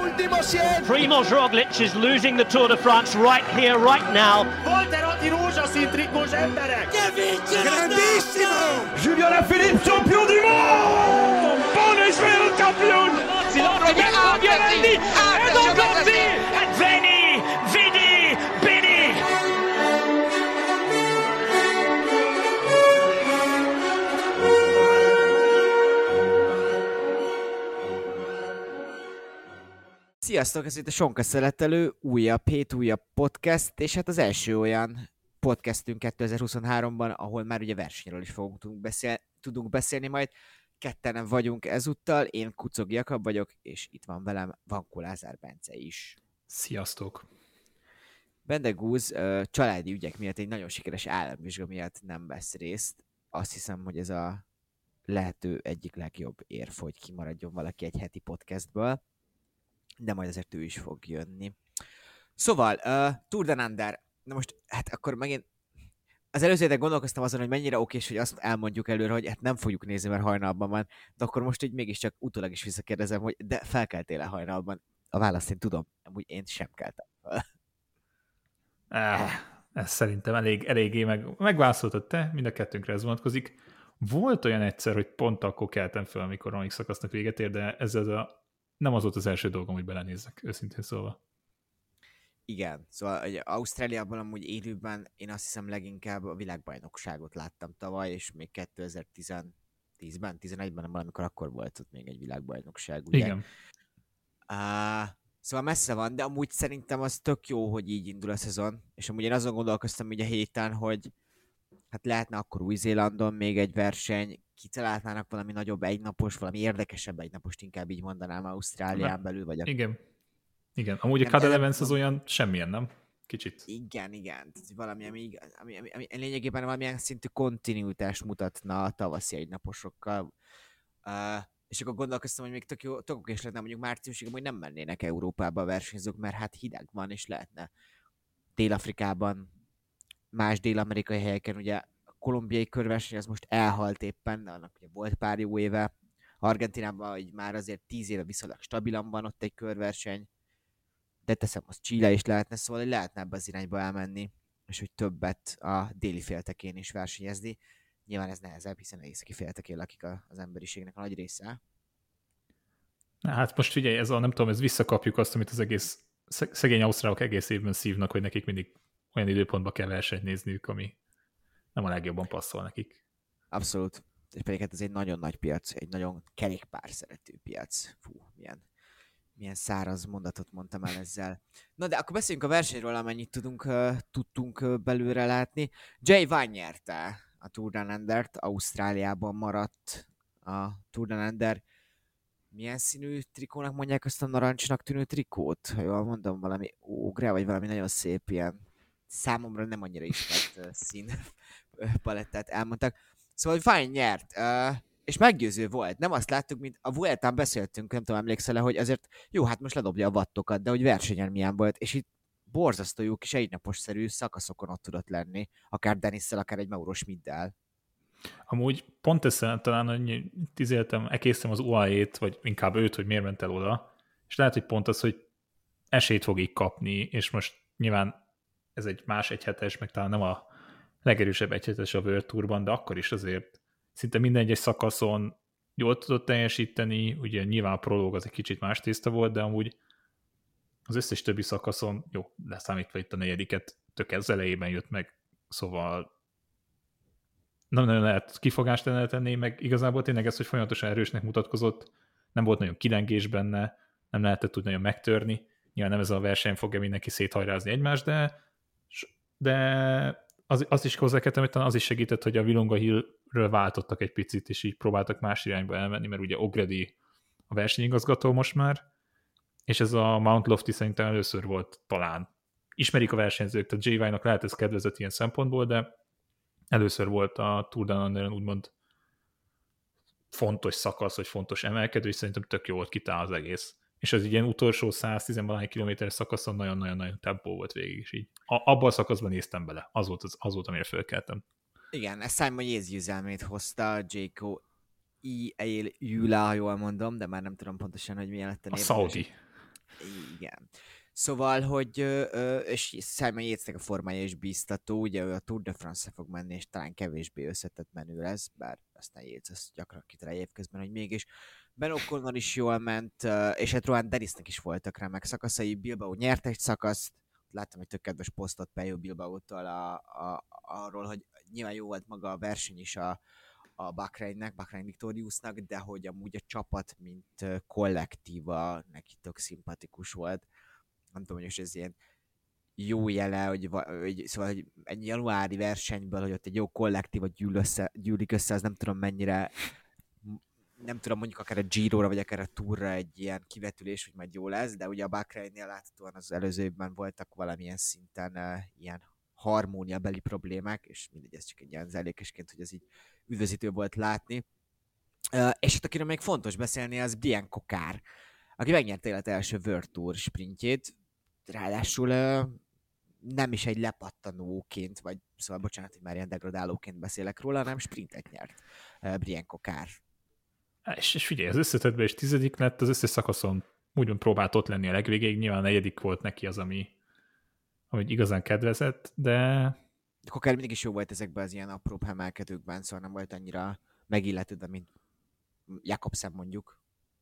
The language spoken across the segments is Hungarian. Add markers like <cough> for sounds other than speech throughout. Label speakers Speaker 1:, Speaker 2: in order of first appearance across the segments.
Speaker 1: último 100.
Speaker 2: Primoz Roglic is losing the Tour de France right here, right now.
Speaker 3: Volterotti rózsaszín trikós emberek!
Speaker 1: Grandissimo!
Speaker 4: Julien Alaphilippe, champion du monde Buon Israel champion
Speaker 2: Roberto Giovanni,
Speaker 5: Sziasztok, ez itt a Sonka Szeletelő, újabb hét, újabb podcast, és hát az első olyan podcastünk 2023-ban, ahol már ugye versenyről is fogunk tudunk, beszél, tudunk beszélni majd. Ketten vagyunk ezúttal, én Kucog Jakab vagyok, és itt van velem Vankó Lázár Bence is.
Speaker 6: Sziasztok!
Speaker 5: Bende Gúz családi ügyek miatt egy nagyon sikeres államvizsga miatt nem vesz részt. Azt hiszem, hogy ez a lehető egyik legjobb érv, hogy kimaradjon valaki egy heti podcastből de majd azért ő is fog jönni. Szóval, uh, Tour de Nander, na most, hát akkor megint az előző héten gondolkoztam azon, hogy mennyire okés, hogy azt elmondjuk előre, hogy hát nem fogjuk nézni, mert hajnalban van, de akkor most így mégiscsak utólag is visszakérdezem, hogy de felkeltél-e hajnalban? A választ én tudom, amúgy én sem keltem.
Speaker 6: Eh, ez szerintem elég, eléggé meg, megválaszoltad te, mind a kettőnkre ez vonatkozik. Volt olyan egyszer, hogy pont akkor keltem fel, amikor a szakasznak véget ér, de ez az a nem az volt az első dolgom, hogy belenézzek, őszintén szólva.
Speaker 5: Igen, szóval ugye, Ausztráliában amúgy élőben én azt hiszem leginkább a világbajnokságot láttam tavaly, és még 2010-ben, 11-ben, nem valamikor akkor volt ott még egy világbajnokság, ugye?
Speaker 6: Igen.
Speaker 5: Uh, szóval messze van, de amúgy szerintem az tök jó, hogy így indul a szezon, és amúgy én azon gondolkoztam ugye a héten, hogy hát lehetne akkor Új-Zélandon még egy verseny, kitalálnának valami nagyobb egynapos, valami érdekesebb egynapost, inkább így mondanám Ausztrálián belül, vagy a...
Speaker 6: Igen. Igen, amúgy a Cadel Evans az olyan semmilyen, nem? Kicsit.
Speaker 5: Igen, igen. Valami, ami, ami, ami, ami lényegében valamilyen szintű kontinuitást mutatna a tavaszi egynaposokkal. Uh, és akkor gondolkoztam, hogy még tök jó, tök és lenne mondjuk márciusig, hogy nem mennének Európába a versenyzők, mert hát hideg van, és lehetne Dél-Afrikában, más dél-amerikai helyeken, ugye a kolumbiai körverseny az most elhalt éppen, annak ugye volt pár jó éve. Argentinában hogy már azért tíz éve viszonylag stabilan van ott egy körverseny, de teszem, az Chile is lehetne, szóval hogy lehetne ebbe az irányba elmenni, és hogy többet a déli féltekén is versenyezni. Nyilván ez nehezebb, hiszen északi féltekén lakik az emberiségnek a nagy része.
Speaker 6: Na, hát most figyelj, ez a, nem tudom, ez visszakapjuk azt, amit az egész szegény ausztrálok egész évben szívnak, hogy nekik mindig olyan időpontba kell versenyt nézniük, ami nem a legjobban passzol nekik.
Speaker 5: Abszolút. És pedig hát ez egy nagyon nagy piac, egy nagyon kerékpár szerető piac. Fú, milyen, milyen száraz mondatot mondtam el ezzel. Na de akkor beszéljünk a versenyről, amennyit tudunk, tudtunk uh, belőle látni. Jay Van nyerte a Tour de Landert, Ausztráliában maradt a Tour de Lander. Milyen színű trikónak mondják azt a narancsnak tűnő trikót? Ha jól mondom, valami ógre, vagy valami nagyon szép ilyen számomra nem annyira ismert szín palettát elmondtak. Szóval, Fine nyert, és meggyőző volt. Nem azt láttuk, mint a Vueltán beszéltünk, nem tudom, emlékszel -e, hogy azért jó, hát most ledobja a vattokat, de hogy versenyen milyen volt, és itt borzasztó jó kis egynapos-szerű szakaszokon ott tudott lenni, akár Denisszel, akár egy Mauro Schmiddel.
Speaker 6: Amúgy pont ezt talán, hogy tizéltem, ekésztem az UAE-t, vagy inkább őt, hogy miért ment el oda, és lehet, hogy pont az, hogy esélyt fog így kapni, és most nyilván ez egy más egyhetes, meg talán nem a legerősebb egyhetes a World Tourban, de akkor is azért szinte minden egyes szakaszon jól tudott teljesíteni, ugye nyilván a prológ az egy kicsit más tészta volt, de amúgy az összes többi szakaszon, jó, leszámítva itt a negyediket, tök ez elejében jött meg, szóval nem nagyon lehet kifogást tenni, meg igazából tényleg ez, hogy folyamatosan erősnek mutatkozott, nem volt nagyon kilengés benne, nem lehetett úgy nagyon megtörni, nyilván nem ez a verseny fogja mindenki széthajrázni egymást, de de az, az is hozzá hogy talán az is segített, hogy a Vilonga Hillről váltottak egy picit, és így próbáltak más irányba elmenni, mert ugye Ogredi a versenyigazgató most már, és ez a Mount Lofty szerintem először volt talán. Ismerik a versenyzők, tehát JY-nak lehet ez kedvezett ilyen szempontból, de először volt a Tour Landeren úgymond fontos szakasz, vagy fontos emelkedő, és szerintem tök jó volt kitál az egész és az ilyen utolsó 110 valahány kilométeres szakaszon nagyon-nagyon-nagyon tempó volt végig is így. A, abban a szakaszban néztem bele, az volt, az, az volt amire fölkeltem.
Speaker 5: Igen, ezt Simon Yates győzelmét hozta, Jaco. Eil Jula, ha jól mondom, de már nem tudom pontosan, hogy milyen lett a
Speaker 6: név. A Saudi.
Speaker 5: Igen. Szóval, hogy, és Simon Yatesnek a formája is biztató, ugye ő a Tour de France-ra fog menni, és talán kevésbé összetett menő lesz, bár aztán Yates azt gyakran kitalál évközben, hogy mégis. Ben O'Connor is jól ment, és hát Rohan Dennisnek is voltak remek szakaszai, Bilbao nyert egy szakaszt, láttam egy tök kedves posztot Pejo Bilbao-tól a, a, arról, hogy nyilván jó volt maga a verseny is a, a Bakreinnek, Bakrein Victoriusnak, de hogy amúgy a csapat, mint kollektíva neki tök szimpatikus volt. Nem tudom, hogy ez ilyen jó jele, hogy, hogy, szóval hogy egy januári versenyből, hogy ott egy jó kollektíva gyűl össze, gyűlik össze, az nem tudom mennyire nem tudom, mondjuk akár a Giro-ra, vagy akár a Tourra egy ilyen kivetülés, hogy majd jó lesz, de ugye a Bakreinnél láthatóan az előző évben voltak valamilyen szinten uh, ilyen harmóniabeli problémák, és mindegy, ez csak egy ilyen zellékesként, hogy ez így üdvözítő volt látni. Uh, és hát akiről még fontos beszélni, az Brian Kokár, aki megnyerte élet első World Tour sprintjét, ráadásul uh, nem is egy lepattanóként, vagy szóval bocsánat, hogy már ilyen degradálóként beszélek róla, hanem sprintet nyert uh, Brian Kokár.
Speaker 6: És, és figyelj, az összetetben is tizedik lett, az összes szakaszon úgymond próbált ott lenni a legvégéig, nyilván a negyedik volt neki az, ami, ami igazán kedvezett, de...
Speaker 5: Kokár mindig is jó volt ezekben az ilyen apróbb emelkedőkben, szóval nem volt annyira megilletődve, mint Jakobsen mondjuk.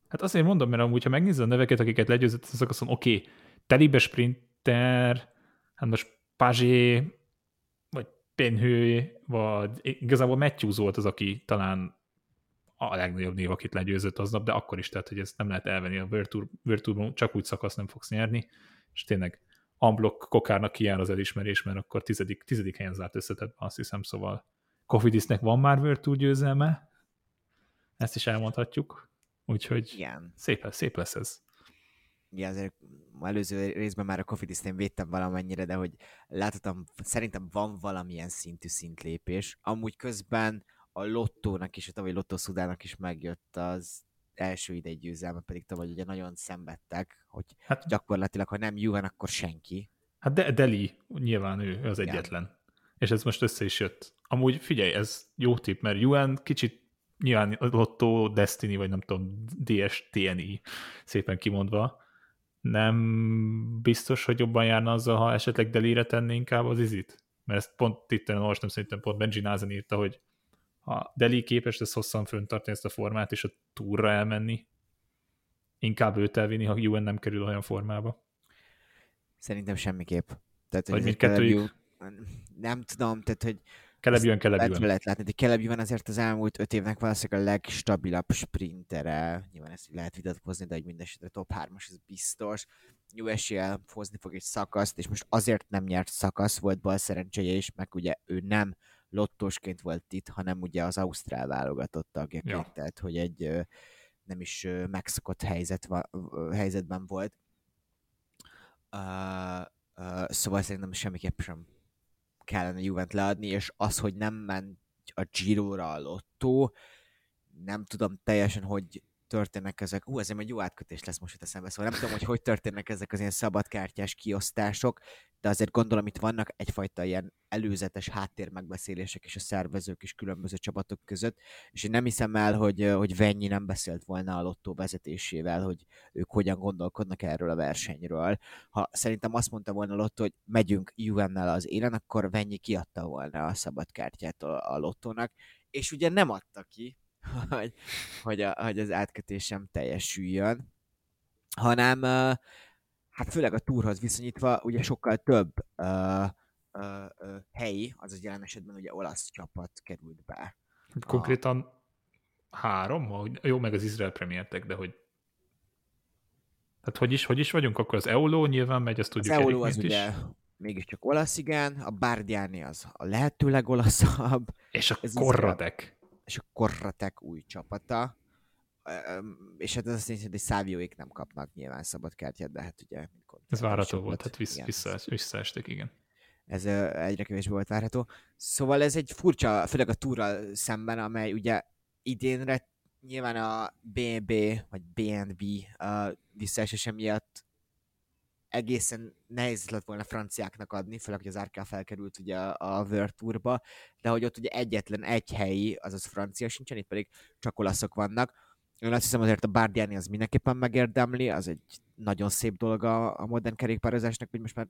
Speaker 6: Hát azért mondom, mert amúgy, ha megnézed a neveket, akiket legyőzött a szakaszon, oké, okay, Telibe Sprinter, hát most Pazsé, vagy Penhő, vagy igazából Matthews volt az, aki talán a legnagyobb név, akit legyőzött aznap, de akkor is, tehát hogy ezt nem lehet elvenni a Virtual, csak úgy szakasz nem fogsz nyerni, és tényleg unblock kokárnak kijár az elismerés, mert akkor tizedik, tizedik helyen zárt összetett, azt hiszem, szóval Kofidisnek van már Virtual győzelme, ezt is elmondhatjuk, úgyhogy Igen. Szép, szép lesz ez.
Speaker 5: Igen, azért előző részben már a Kofidiszt védtem valamennyire, de hogy láthatom, szerintem van valamilyen szintű szintlépés. Amúgy közben a lottónak is, a tavalyi lottó Szudának is megjött az első idei győzelme, pedig tavaly ugye nagyon szenvedtek, hogy hát, gyakorlatilag, ha nem Juven, akkor senki.
Speaker 6: Hát de Deli, nyilván ő, az egyetlen. Igen. És ez most össze is jött. Amúgy figyelj, ez jó tipp, mert Juven kicsit nyilván Lotto, Destiny, vagy nem tudom, DS, TNI szépen kimondva, nem biztos, hogy jobban járna azzal, ha esetleg Delire tenné inkább az izit? Mert ezt pont itt olvastam, szerintem pont Benji Názen írta, hogy ha Deli képes lesz hosszan föntartani ezt a formát, és a túra elmenni, inkább őt elvinni, ha UN nem kerül olyan formába.
Speaker 5: Szerintem semmiképp.
Speaker 6: Tehát, hogy mindkettőjük?
Speaker 5: Nem tudom, tehát, hogy
Speaker 6: Kelebjön, kelebjön.
Speaker 5: Lehet látni, hogy Kelebjön azért az elmúlt öt évnek valószínűleg a legstabilabb sprintere. Nyilván ezt lehet vitatkozni, de egy mindesetre top 3-as, ez biztos. USL hozni fog egy szakaszt, és most azért nem nyert szakasz, volt bal szerencséje is, meg ugye ő nem lottósként volt itt, hanem ugye az Ausztrál válogatott tagjaként, ja. tehát hogy egy nem is megszokott helyzet, helyzetben volt. Uh, uh, szóval szerintem semmiképp sem kellene Juvent leadni, és az, hogy nem ment a Giro-ra a lottó, nem tudom teljesen, hogy történnek ezek. Ú, ez egy jó átkötés lesz most itt eszembe, szóval nem tudom, hogy hogy történnek ezek az ilyen szabadkártyás kiosztások, de azért gondolom itt vannak egyfajta ilyen előzetes háttérmegbeszélések és a szervezők is különböző csapatok között, és én nem hiszem el, hogy, hogy Vennyi nem beszélt volna a lottó vezetésével, hogy ők hogyan gondolkodnak erről a versenyről. Ha szerintem azt mondta volna a lottó, hogy megyünk UN-nel az élen, akkor Vennyi kiadta volna a szabadkártyát a, a lottónak, és ugye nem adta ki, <laughs> hogy, hogy, a, hogy az átkötésem teljesüljön, hanem hát főleg a túrhoz viszonyítva ugye sokkal több uh, uh, uh, helyi, azaz jelen esetben ugye olasz csapat került be.
Speaker 6: Konkrétan a... három? Jó, meg az Izrael premiertek, de hogy tehát hogy is, hogy is vagyunk? Akkor az Euló nyilván megy, azt tudjuk.
Speaker 5: Az Euló az is. ugye mégiscsak olasz, igen, a Bardiani az a lehetőleg olaszabb.
Speaker 6: És a Korradek
Speaker 5: és a Korratek új csapata, és hát ez azt jelenti, hogy Szávióik nem kapnak nyilván szabad kártyát, de hát ugye...
Speaker 6: Ez várható volt, hát vissz, vissza, visszaestek, igen.
Speaker 5: Ez egyre kevésbé volt várható. Szóval ez egy furcsa, főleg a túra szemben, amely ugye idénre nyilván a BNB vagy BNB uh, visszaesése miatt egészen nehéz lett volna franciáknak adni, főleg, hogy az RK felkerült ugye a, World Tourba, de hogy ott ugye egyetlen egy helyi, azaz francia sincsen, itt pedig csak olaszok vannak, én azt hiszem azért a Bardiani az mindenképpen megérdemli, az egy nagyon szép dolog a, a modern kerékpározásnak, hogy most már,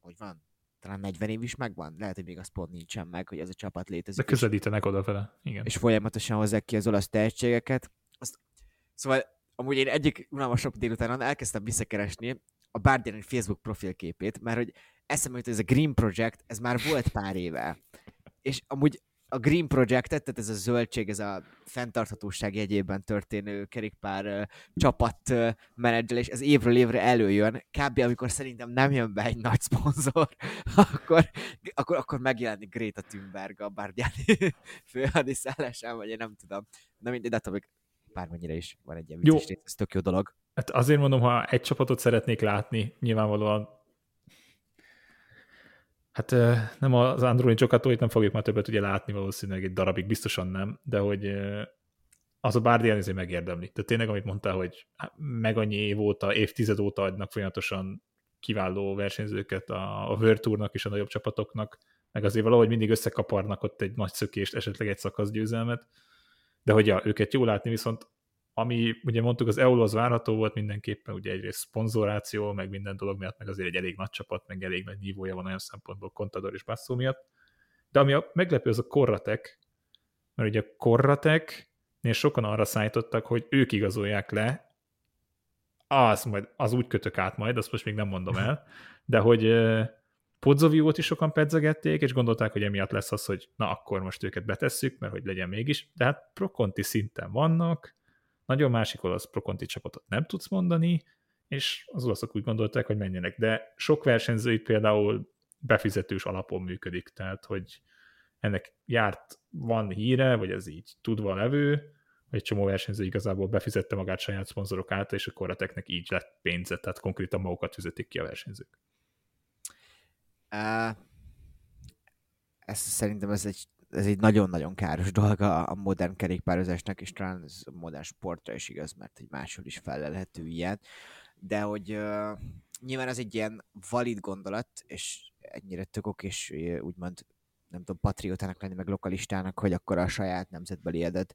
Speaker 5: hogy van, talán 40 év is megvan, lehet, hogy még az pont nincsen meg, hogy ez a csapat létezik.
Speaker 6: De közelítenek odafele, igen.
Speaker 5: És folyamatosan hozzák ki az olasz tehetségeket. Azt, szóval amúgy én egyik unalmasabb délutánon elkezdtem visszakeresni a Bardiani Facebook profilképét, mert hogy eszembe jut, hogy ez a Green Project, ez már volt pár éve. És amúgy a Green Project-et, tehát ez a zöldség, ez a fenntarthatóság jegyében történő kerékpár uh, csapat uh, menedzselés, ez évről évre előjön, kb. amikor szerintem nem jön be egy nagy szponzor, <laughs> akkor, akkor, akkor megjelenik Greta Thunberg a Bardiani <laughs> főhadiszállásán, vagy én nem tudom. Na mindegy, de attól bármennyire is van egy ilyen vicces, ez tök jó dolog.
Speaker 6: Hát azért mondom, ha egy csapatot szeretnék látni, nyilvánvalóan Hát nem az Android Csokatóit nem fogjuk már többet ugye látni valószínűleg egy darabig, biztosan nem, de hogy az a Bárdián azért megérdemli. Tehát tényleg, amit mondtál, hogy meg annyi év óta, évtized óta adnak folyamatosan kiváló versenyzőket a, a World Tournak és a nagyobb csapatoknak, meg azért valahogy mindig összekaparnak ott egy nagy szökést, esetleg egy szakaszgyőzelmet, de hogy ja, őket jó látni, viszont ami ugye mondtuk, az EULO az várható volt mindenképpen, ugye egyrészt szponzoráció, meg minden dolog miatt, meg azért egy elég nagy csapat, meg elég nagy nívója van olyan szempontból Contador és Basszó miatt. De ami a meglepő, az a Korratek, mert ugye a Korratek-nél sokan arra szállítottak, hogy ők igazolják le, az, majd, az úgy kötök át majd, azt most még nem mondom el, de hogy Podzoviót is sokan pedzegették, és gondolták, hogy emiatt lesz az, hogy na akkor most őket betesszük, mert hogy legyen mégis, de hát prokonti szinten vannak, nagyon másik olasz prokonti csapatot nem tudsz mondani, és az olaszok úgy gondolták, hogy menjenek. De sok versenyző itt például befizetős alapon működik, tehát hogy ennek járt, van híre, vagy ez így tudva levő, egy csomó versenyző igazából befizette magát saját szponzorok által, és akkor a teknek így lett pénze, tehát konkrétan magukat fizetik ki a versenyzők.
Speaker 5: Uh, ez szerintem ez egy ez egy nagyon-nagyon káros dolga a modern kerékpározásnak, és talán ez a modern sportra is igaz, mert egy máshol is felelhető ilyen. De hogy uh, nyilván ez egy ilyen valid gondolat, és ennyire tök és úgymond nem tudom, patriótának lenni, meg lokalistának, hogy akkor a saját nemzetbeli édet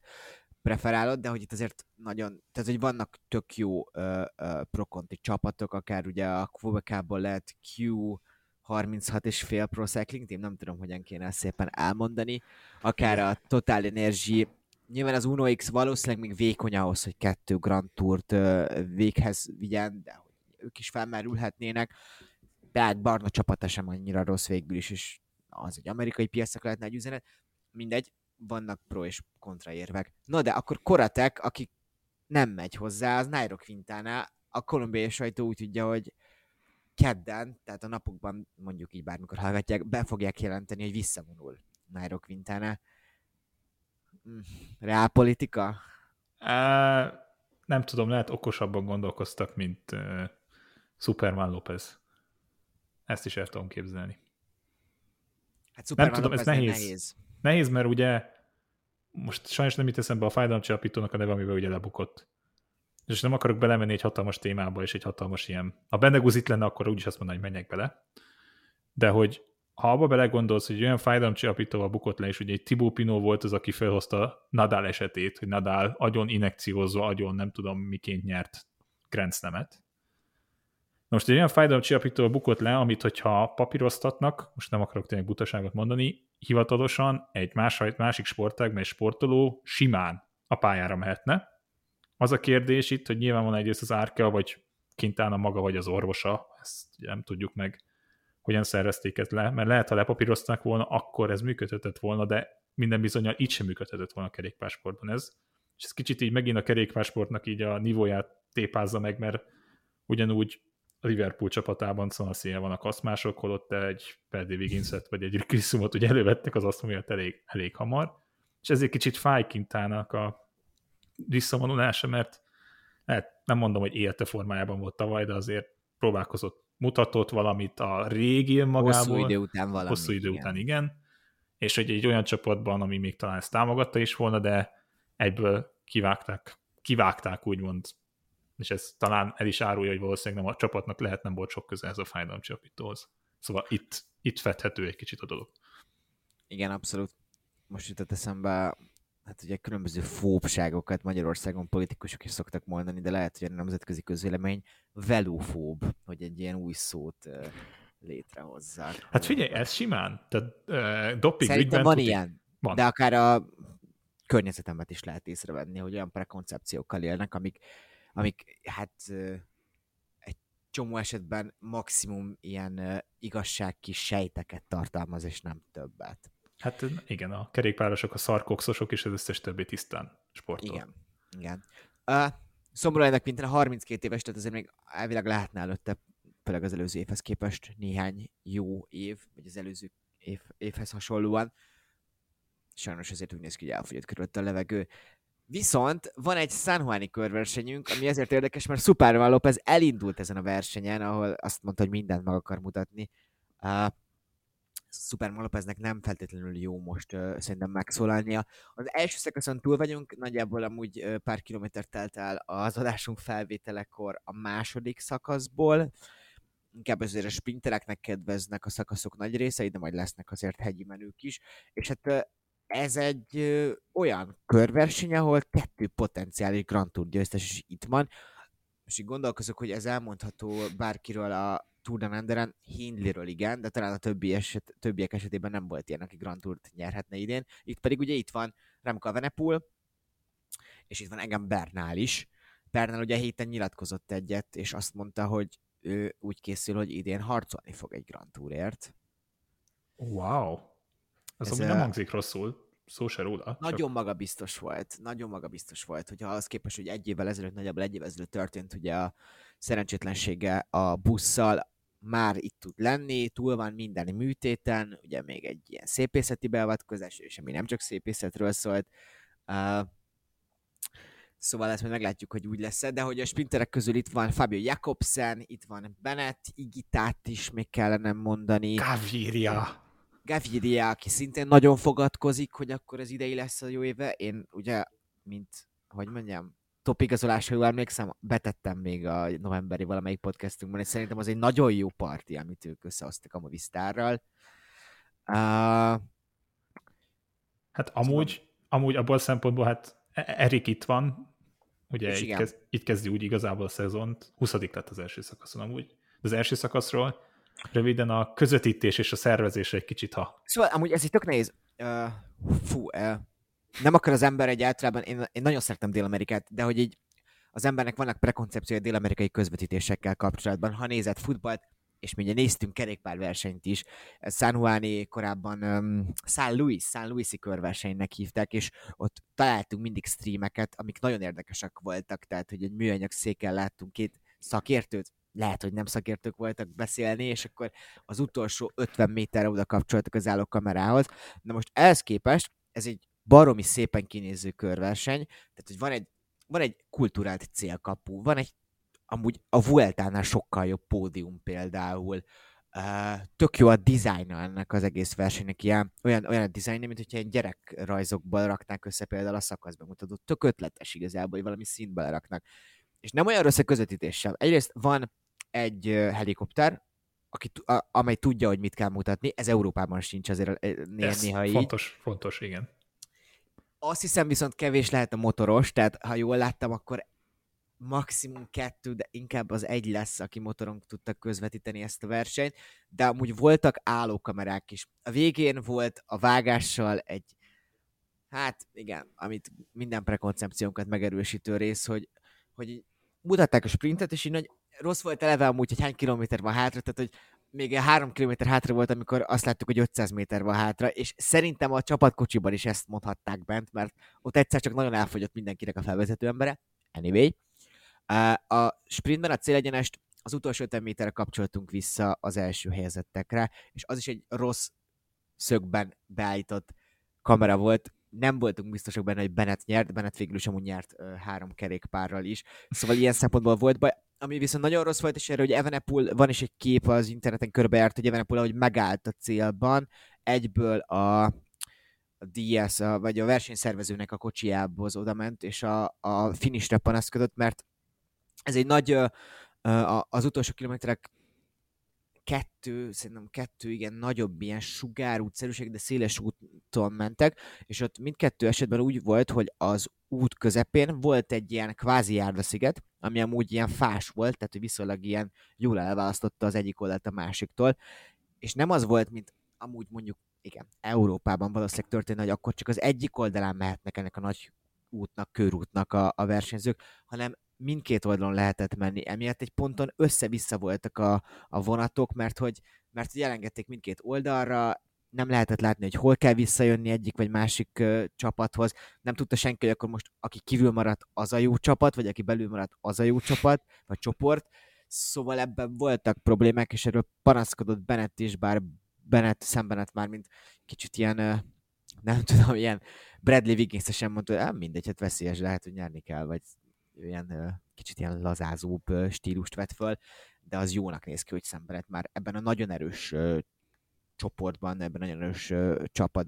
Speaker 5: preferálod, de hogy itt azért nagyon, tehát hogy vannak tök jó uh, uh, prokonti csapatok, akár ugye a Quebec-ból lehet Q, 36 és fél Pro Cycling Team, nem tudom, hogyan kéne ezt szépen elmondani, akár a Total Energy, nyilván az Uno X valószínűleg még vékony ahhoz, hogy kettő Grand Tourt véghez vigyen, de ők is felmerülhetnének, de hát Barna csapata sem annyira rossz végül is, és az egy amerikai piacnak lehetne egy üzenet, mindegy, vannak pro és kontra érvek. No de akkor Koratek, aki nem megy hozzá, az Nairo Quintana, a kolumbiai sajtó úgy tudja, hogy kedden, tehát a napokban mondjuk így bármikor hallgatják, be fogják jelenteni, hogy visszavonul Nairo Quintana. Mm, reálpolitika?
Speaker 6: Uh, nem tudom, lehet okosabban gondolkoztak, mint uh, Superman Lopez. Ezt is el tudom képzelni.
Speaker 5: Hát Superman nem tudom, ez nehéz.
Speaker 6: nehéz. Nehéz, mert ugye most sajnos nem itt eszembe a fájdalomcsillapítónak a neve, amivel ugye lebukott és nem akarok belemenni egy hatalmas témába, és egy hatalmas ilyen... Ha Beneguz itt lenne, akkor úgyis azt mondaná, hogy menjek bele. De hogy ha abba belegondolsz, hogy olyan fájdalomcsillapítóval bukott le, és ugye egy Tibó Pino volt az, aki felhozta Nadal esetét, hogy Nadal agyon inekciózva, agyon nem tudom miként nyert Grand Slam-et. Most egy olyan fájdalomcsillapítóval bukott le, amit hogyha papíroztatnak, most nem akarok tényleg butaságot mondani, hivatalosan egy más, másik sportágban egy sportoló simán a pályára mehetne, az a kérdés itt, hogy nyilván van egyrészt az árka, vagy a maga, vagy az orvosa, ezt nem tudjuk meg, hogyan szervezték ezt le, mert lehet, ha lepapírozták volna, akkor ez működhetett volna, de minden bizonyal így sem működhetett volna a kerékpársportban ez. És ez kicsit így megint a kerékpársportnak így a nivóját tépázza meg, mert ugyanúgy a Liverpool csapatában szanaszél van a kaszmások, holott egy Perdi Wigginset vagy egy Kriszumot ugye elővettek az azt miatt elég, elég hamar, és ezért kicsit fáj kintának a visszavonulása, mert hát nem mondom, hogy élte formájában volt tavaly, de azért próbálkozott, mutatott valamit a régi magából.
Speaker 5: Hosszú idő után valami.
Speaker 6: Hosszú idő igen. után, igen. És hogy egy olyan csapatban, ami még talán ezt támogatta is volna, de egyből kivágták, kivágták úgymond, és ez talán el is árulja, hogy valószínűleg nem a csapatnak lehet nem volt sok köze ez a fájdalomcsapítóhoz. Szóval itt, itt fedhető egy kicsit a dolog.
Speaker 5: Igen, abszolút. Most jutott eszembe hát ugye különböző fóbságokat Magyarországon politikusok is szoktak mondani, de lehet, hogy a nemzetközi közvélemény velófób, hogy egy ilyen új szót létrehozzák.
Speaker 6: Hát figyelj, ez simán. Tehát uh, doping
Speaker 5: Szerintem van
Speaker 6: tuti.
Speaker 5: ilyen,
Speaker 6: Van.
Speaker 5: de akár a környezetemet is lehet észrevenni, hogy olyan prekoncepciókkal élnek, amik, amik hát egy csomó esetben maximum ilyen ö, igazságkis sejteket tartalmaz, és nem többet.
Speaker 6: Hát igen, a kerékpárosok, a szarkokszosok és az összes többi tisztán sportol.
Speaker 5: Igen. Igen. Uh, szomorú ennek mint a 32 éves, tehát azért még elvileg lehetne előtte, főleg az előző évhez képest néhány jó év, vagy az előző év, évhez hasonlóan. Sajnos azért úgy néz ki, hogy elfogyott körülött a levegő. Viszont van egy San Juani körversenyünk, ami ezért érdekes, mert Superman Lopez elindult ezen a versenyen, ahol azt mondta, hogy mindent meg akar mutatni. Uh, Superman Lopeznek nem feltétlenül jó most uh, szerintem megszólalnia. Az első szakaszon túl vagyunk, nagyjából amúgy uh, pár kilométer telt el az adásunk felvételekor a második szakaszból. Inkább azért a sprintereknek kedveznek a szakaszok nagy részei, de majd lesznek azért hegyi menők is. És hát uh, ez egy ö, olyan körverseny, ahol kettő potenciális Grand Tour győztes is itt van. Most így gondolkozok, hogy ez elmondható bárkiről a Tour de Nanderen, Hindleyről igen, de talán a többi eset, többiek esetében nem volt ilyen, aki Grand Tourt nyerhetne idén. Itt pedig ugye itt van Remco Venepul, és itt van engem Bernál is. Bernál ugye a héten nyilatkozott egyet, és azt mondta, hogy ő úgy készül, hogy idén harcolni fog egy Grand Tourért.
Speaker 6: Wow. Az,
Speaker 5: Ez,
Speaker 6: ami nem hangzik rosszul, szó se róla.
Speaker 5: Nagyon magabiztos volt, nagyon magabiztos volt, hogyha az képest, hogy egy évvel ezelőtt, nagyjából egy évvel ezelőtt történt ugye a szerencsétlensége a busszal, már itt tud lenni, túl van minden műtéten, ugye még egy ilyen szépészeti beavatkozás, és ami nem csak szépészetről szólt. Uh, szóval ezt majd meglátjuk, hogy úgy lesz de hogy a sprinterek közül itt van Fabio Jakobsen, itt van Bennett, Igitát is még kellene mondani.
Speaker 6: Gaviria.
Speaker 5: Gaviria, aki szintén nagyon fogadkozik, hogy akkor az idei lesz a jó éve. Én ugye, mint, hogy mondjam, topigazolásra jól emlékszem, betettem még a novemberi valamelyik podcastunkban, és szerintem az egy nagyon jó parti, amit ők összehoztak a Movistarral. Uh,
Speaker 6: Hát amúgy, amúgy abból a szempontból, hát E- Erik itt van, ugye itt,
Speaker 5: igen.
Speaker 6: kezd, itt kezdi úgy igazából a szezont, 20 lett az első szakaszon amúgy. De az első szakaszról röviden a közvetítés és a szervezés egy kicsit, ha
Speaker 5: Szóval amúgy ez egy tök nehéz. Uh, fú, uh, nem akar az ember egy általában, én, én nagyon szeretem Dél-Amerikát, de hogy így az embernek vannak prekoncepciója dél-amerikai közvetítésekkel kapcsolatban. Ha nézett futballt, és ugye néztünk kerékpárversenyt is, ez San Juani korábban um, San Luis, San Luisi körversenynek hívták, és ott találtunk mindig streameket, amik nagyon érdekesek voltak, tehát hogy egy műanyag széken láttunk két szakértőt, lehet, hogy nem szakértők voltak beszélni, és akkor az utolsó 50 méterre oda kapcsoltak az állókamerához. Na most ehhez képest ez egy baromi szépen kinéző körverseny, tehát hogy van egy, van egy kulturált célkapu, van egy amúgy a Vueltánál sokkal jobb pódium például, Uh, tök jó a dizájna ennek az egész versenynek, ilyen, olyan, olyan a dizájnja, mint hogyha egy gyerekrajzokból raknák össze például a szakaszbemutatót. Tök ötletes igazából, hogy valami szintbe leraknak. És nem olyan rossz a közvetítéssel. Egyrészt van egy uh, helikopter, aki, a, amely tudja, hogy mit kell mutatni. Ez Európában sincs azért néha,
Speaker 6: ez
Speaker 5: néha így.
Speaker 6: fontos, fontos, igen.
Speaker 5: Azt hiszem viszont kevés lehet a motoros, tehát ha jól láttam, akkor maximum kettő, de inkább az egy lesz, aki motoron tudta közvetíteni ezt a versenyt, de amúgy voltak állókamerák is. A végén volt a vágással egy, hát igen, amit minden prekoncepciónkat megerősítő rész, hogy, hogy mutatták a sprintet, és így nagy, rossz volt eleve amúgy, hogy hány kilométer van hátra, tehát hogy még három kilométer hátra volt, amikor azt láttuk, hogy 500 méter van hátra, és szerintem a csapatkocsiban is ezt mondhatták bent, mert ott egyszer csak nagyon elfogyott mindenkinek a felvezető embere. Anyway. Uh, A sprintben a célegyenest az utolsó 50 méterre kapcsoltunk vissza az első helyezettekre, és az is egy rossz szögben beállított kamera volt. Nem voltunk biztosak benne, hogy Bennett nyert, Bennett végül is amúgy nyert uh, három kerékpárral is. Szóval ilyen szempontból volt baj. Ami viszont nagyon rossz volt, és erre, hogy Evenepul, van is egy kép az interneten körbejárt, hogy Evenepul, ahogy megállt a célban, egyből a, a DS, a, vagy a versenyszervezőnek a kocsiából oda ment, és a, a finishre panaszkodott, mert ez egy nagy, a- az utolsó kilométerek kettő, szerintem kettő, igen, nagyobb ilyen sugárútszerűség, de széles út úton mentek, és ott mindkettő esetben úgy volt, hogy az út közepén volt egy ilyen kvázi járdasziget, ami amúgy ilyen fás volt, tehát hogy viszonylag ilyen jól elválasztotta az egyik oldalt a másiktól, és nem az volt, mint amúgy mondjuk, igen, Európában valószínűleg történt, hogy akkor csak az egyik oldalán mehetnek ennek a nagy útnak, körútnak a, a versenyzők, hanem mindkét oldalon lehetett menni. Emiatt egy ponton össze-vissza voltak a, a vonatok, mert hogy, mert hogy elengedték mindkét oldalra, nem lehetett látni, hogy hol kell visszajönni egyik vagy másik uh, csapathoz. Nem tudta senki, hogy akkor most aki kívül maradt, az a jó csapat, vagy aki belül maradt, az a jó csapat, vagy csoport. Szóval ebben voltak problémák, és erről panaszkodott Bennett is, bár Bennett szembenet már, mint kicsit ilyen, uh, nem <laughs> tudom, ilyen Bradley Wiggins sem mondta, hogy mindegy, hát veszélyes, lehet, hogy nyerni kell, vagy ilyen kicsit ilyen lazázóbb stílust vett föl, de az jónak néz ki, hogy szembenet már ebben a nagyon erős csoportban, ebben a nagyon erős csapat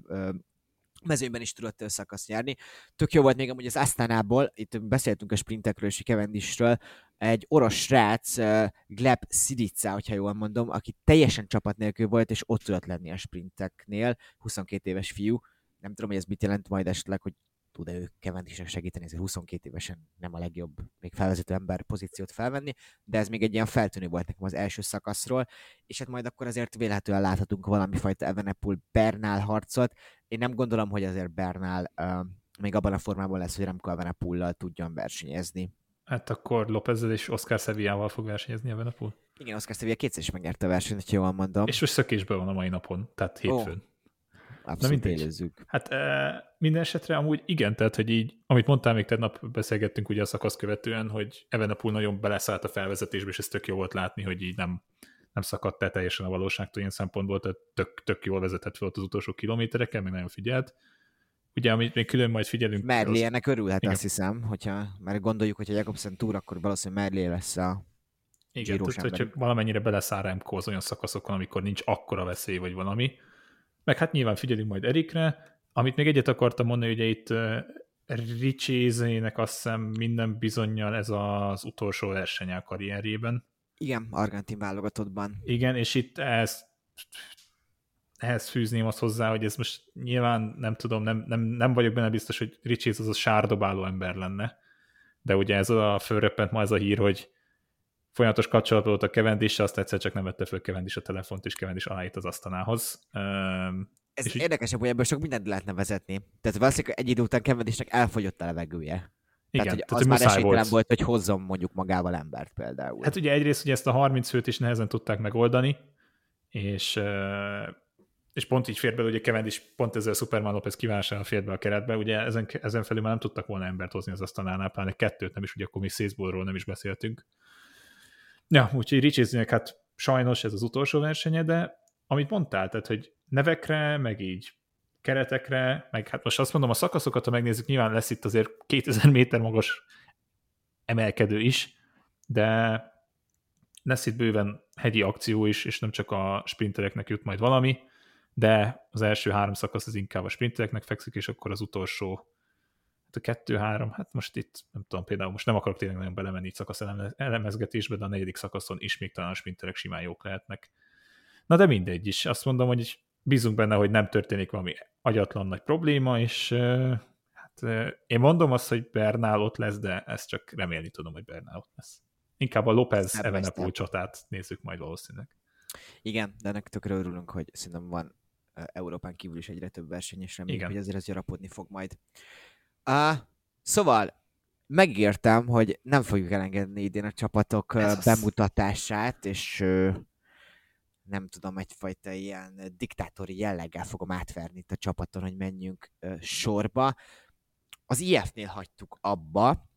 Speaker 5: mezőnyben is tudott szakaszt nyerni. Tök jó volt még amúgy az Asztánából, itt beszéltünk a sprintekről és a Kevendisről, egy orosz srác, Gleb Sidica, hogyha jól mondom, aki teljesen csapat nélkül volt, és ott tudott lenni a sprinteknél, 22 éves fiú. Nem tudom, hogy ez mit jelent majd esetleg, hogy tud-e ő Cavendishnek segíteni, ezért 22 évesen nem a legjobb még felvezető ember pozíciót felvenni, de ez még egy ilyen feltűnő volt nekem az első szakaszról, és hát majd akkor azért vélhetően láthatunk valami fajta Evenepul Bernál harcot. Én nem gondolom, hogy azért Bernál uh, még abban a formában lesz, hogy Remco Evenepullal tudjon versenyezni.
Speaker 6: Hát akkor López és Oscar Sevillával fog versenyezni Evenepul?
Speaker 5: Igen, Oscar Sevilla kétszer is megnyerte a versenyt, hogy jól mondom.
Speaker 6: És most szökésben van a mai napon, tehát hétfőn. Oh.
Speaker 5: Abszolút Na érezzük.
Speaker 6: Hát e, minden esetre amúgy igen, tehát hogy így, amit mondtál még tegnap beszélgettünk ugye a szakasz követően, hogy Evenepul nagyon beleszállt a felvezetésbe, és ez tök jó volt látni, hogy így nem, nem szakadt el teljesen a valóságtól ilyen szempontból, tehát tök, tök jól vezetett fel az utolsó kilométereken, még nagyon figyelt. Ugye, amit még külön majd figyelünk...
Speaker 5: Merlé ennek örülhet, igen. azt hiszem, hogyha mert gondoljuk, hogy a Jakobsen túr, akkor valószínűleg Merlé lesz a
Speaker 6: igen, tehát, hogyha valamennyire beleszáll Remco az olyan szakaszokon, amikor nincs akkora veszély, vagy valami, meg hát nyilván figyelünk majd Erikre. Amit még egyet akartam mondani, ugye itt Richézének azt hiszem minden bizonyal ez az utolsó versenye a karrierjében.
Speaker 5: Igen, argentin válogatottban.
Speaker 6: Igen, és itt ez ehhez fűzném azt hozzá, hogy ez most nyilván nem tudom, nem, nem, nem vagyok benne biztos, hogy Richie az a sárdobáló ember lenne, de ugye ez a fölröppent ma ez a hír, hogy folyamatos kapcsolat volt a Cavendish, azt egyszer csak nem vette föl Cavendish a telefont, és Cavendish aláít az asztanához.
Speaker 5: Ez és érdekesebb, hogy ebből sok mindent lehetne vezetni. Tehát valószínűleg egy idő után Cavendishnek elfogyott a levegője. Igen, tehát, hogy tehát, az már esélytelen volt. volt, hogy hozzon mondjuk magával embert például.
Speaker 6: Hát ugye egyrészt ugye ezt a 30 főt is nehezen tudták megoldani, és, és pont így fér bele, ugye Cavendish pont ezzel Superman Lopez kívánással fér be a keretbe, ugye ezen, ezen felül már nem tudtak volna embert hozni az asztalánál, pláne kettőt nem is, ugye akkor mi Szészbólról nem is beszéltünk. Ja, úgyhogy Richie hát sajnos ez az utolsó versenye, de amit mondtál, tehát hogy nevekre, meg így keretekre, meg hát most azt mondom, a szakaszokat, ha megnézzük, nyilván lesz itt azért 2000 méter magas emelkedő is, de lesz itt bőven hegyi akció is, és nem csak a sprintereknek jut majd valami, de az első három szakasz az inkább a sprintereknek fekszik, és akkor az utolsó Hát a kettő-három, hát most itt nem tudom, például most nem akarok tényleg nagyon belemenni itt szakasz elemezgetésbe, de a negyedik szakaszon is még talán a sprinterek simán jók lehetnek. Na de mindegy is, azt mondom, hogy bízunk benne, hogy nem történik valami agyatlan nagy probléma, és hát én mondom azt, hogy Bernál ott lesz, de ezt csak remélni tudom, hogy Bernál ott lesz. Inkább a López Evenepul csatát nézzük majd valószínűleg.
Speaker 5: Igen, de ennek tökre örülünk, hogy szerintem van Európán kívül is egyre több verseny, és reméljük, hogy azért ez gyarapodni fog majd. Uh, szóval megígértem, hogy nem fogjuk elengedni idén a csapatok Ez bemutatását, és nem tudom, egyfajta ilyen diktátori jelleggel fogom átverni itt a csapaton, hogy menjünk sorba. Az IF-nél hagytuk abba.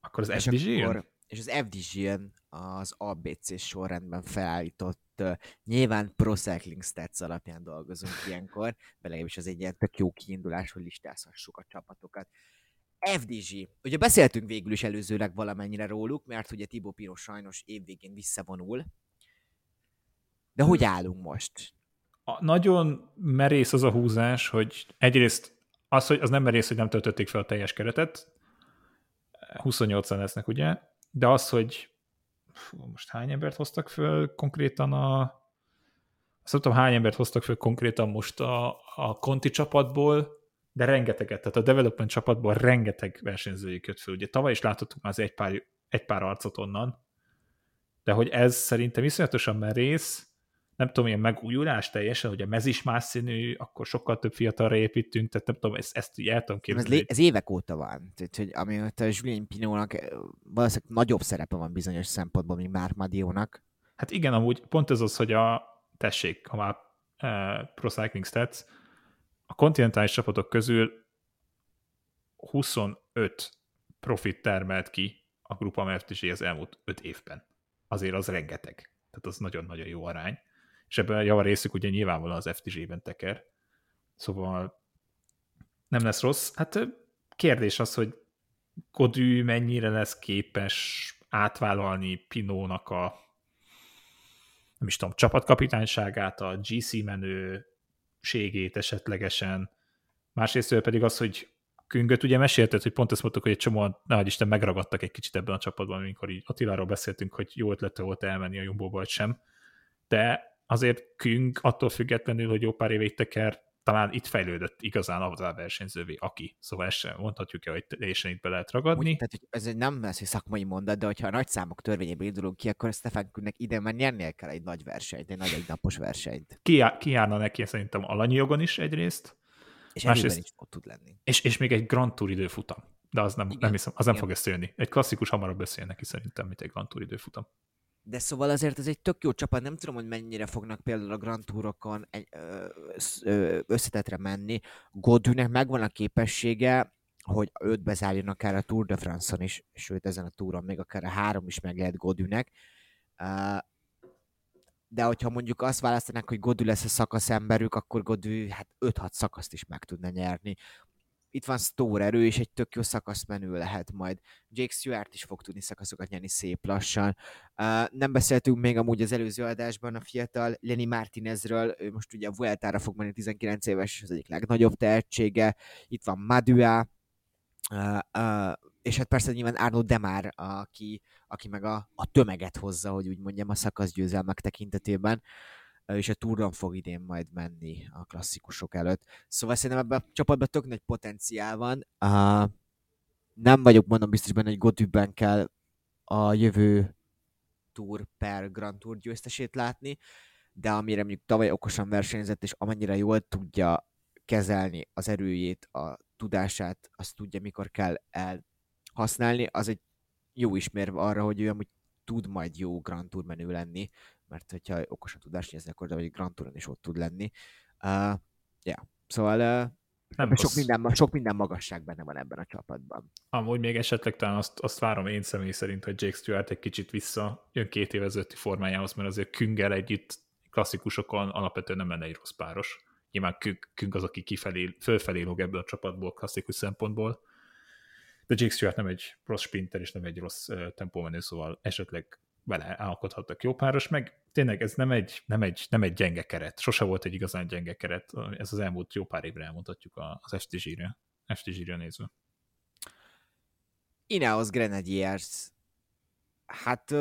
Speaker 6: Akkor az FDG jön?
Speaker 5: És az FDG jön az ABC sorrendben felállított uh, nyilván Pro Cycling Stats alapján dolgozunk ilyenkor, de legalábbis az egy ilyen tök jó kiindulás, hogy listázhassuk a csapatokat. FDG. Ugye beszéltünk végül is előzőleg valamennyire róluk, mert ugye Tibo Piro sajnos évvégén visszavonul. De hogy állunk most?
Speaker 6: A, nagyon merész az a húzás, hogy egyrészt az, hogy az nem merész, hogy nem töltötték fel a teljes keretet, 28-an lesznek ugye, de az, hogy most hány embert hoztak föl konkrétan a, azt nem hány embert hoztak fel konkrétan most a, a Conti csapatból, de rengeteget, tehát a development csapatból rengeteg versenyzőjük jött fel. Ugye tavaly is láthattuk már az egy pár, egy pár arcot onnan, de hogy ez szerintem iszonyatosan merész, nem tudom, ilyen megújulás teljesen, hogy a mez is más színű, akkor sokkal több fiatalra építünk, tehát nem tudom, ezt, ezt így el tudom képzelni.
Speaker 5: Ez, ez évek óta van. Tehát, hogy amióta Julien Pinónak eh, valószínűleg nagyobb szerepe van bizonyos szempontból, mint már Madiónak.
Speaker 6: Hát igen, amúgy pont ez az, hogy a tessék, ha már uh, Pro Cycling Stats, a kontinentális csapatok közül 25 profit termelt ki a Grupa MFTG az elmúlt 5 évben. Azért az rengeteg. Tehát az nagyon-nagyon jó arány. És ebben a java részük ugye nyilvánvalóan az FTG-ben teker. Szóval nem lesz rossz. Hát kérdés az, hogy Kodű mennyire lesz képes átvállalni Pinónak a nem is tudom, csapatkapitányságát, a GC menőségét esetlegesen. Másrészt pedig az, hogy Küngöt ugye mesélted, hogy pont ezt mondtuk, hogy egy csomóan, nehogy Isten, megragadtak egy kicsit ebben a csapatban, amikor így Attiláról beszéltünk, hogy jó ötlete volt elmenni a Jumbo vagy sem. De azért Küng attól függetlenül, hogy jó pár évig teker, talán itt fejlődött igazán az a versenyzővé, aki. Szóval ezt sem mondhatjuk el, hogy teljesen itt be lehet ragadni.
Speaker 5: Úgy, tehát, hogy ez nem lesz egy szakmai mondat, de hogyha a nagy számok törvényéből indulunk ki, akkor Stefan Küngnek ide már nyernie kell egy nagy versenyt, egy nagy egynapos versenyt.
Speaker 6: Ki, ki járna neki szerintem alanyi jogon is egyrészt,
Speaker 5: és Másrészt, is ott tud lenni.
Speaker 6: És, és még egy Grand Tour időfutam. De az nem, Igen. nem hiszem, az nem fog összejönni. Egy klasszikus hamarabb beszél neki szerintem, mint egy Grand Tour időfutam.
Speaker 5: De szóval azért ez egy tök jó csapat, nem tudom, hogy mennyire fognak például a Grand Tourokon egy, összetetre menni. Godűnek megvan a képessége, hogy őt bezárjon akár a Tour de France-on is, sőt ezen a túron még akár a három is meg lehet Godűnek. De hogyha mondjuk azt választanak, hogy Godű lesz a szakaszemberük, akkor Godű hát 5-6 szakaszt is meg tudna nyerni itt van Store erő, és egy tök jó menő lehet majd. Jake Stewart is fog tudni szakaszokat nyerni szép lassan. Uh, nem beszéltünk még amúgy az előző adásban a fiatal Lenny Martinezről, ő most ugye a Vueltára fog menni 19 éves, az egyik legnagyobb tehetsége. Itt van Madua, uh, uh, és hát persze nyilván Arnold Demár, aki, aki meg a, a tömeget hozza, hogy úgy mondjam, a szakaszgyőzelmek tekintetében. Uh, és a túron fog idén majd menni a klasszikusok előtt. Szóval szerintem ebben a csapatban tök nagy potenciál van. Uh, nem vagyok mondom biztos benne, hogy Gotübben kell a jövő Tour per Grand Tour győztesét látni, de amire mondjuk tavaly okosan versenyzett, és amennyire jól tudja kezelni az erőjét, a tudását, azt tudja, mikor kell elhasználni, az egy jó ismérve arra, hogy ő amúgy tud majd jó Grand Tour menő lenni, mert hogyha okosan tud versenyezni, akkor de vagy Grand Touron is ott tud lenni. Uh, yeah. Szóval uh, nem sok, minden, sok minden magasság benne van ebben a csapatban.
Speaker 6: Amúgy még esetleg talán azt, azt várom én személy szerint, hogy Jake Stewart egy kicsit vissza jön két évezőtti formájához, mert azért Küngel együtt klasszikusokon alapvetően nem lenne egy rossz páros. Nyilván Küng az, aki kifelé, fölfelé lóg ebből a csapatból klasszikus szempontból, de Jake Stewart nem egy rossz sprinter, és nem egy rossz tempómenő, szóval esetleg vele alkothattak jó páros, meg tényleg ez nem egy, nem, egy, nem egy gyenge keret, sose volt egy igazán gyenge keret, ez az elmúlt jó pár évre elmondhatjuk az FTG-re, FTG-re nézve.
Speaker 5: Ineos Grenadiers, hát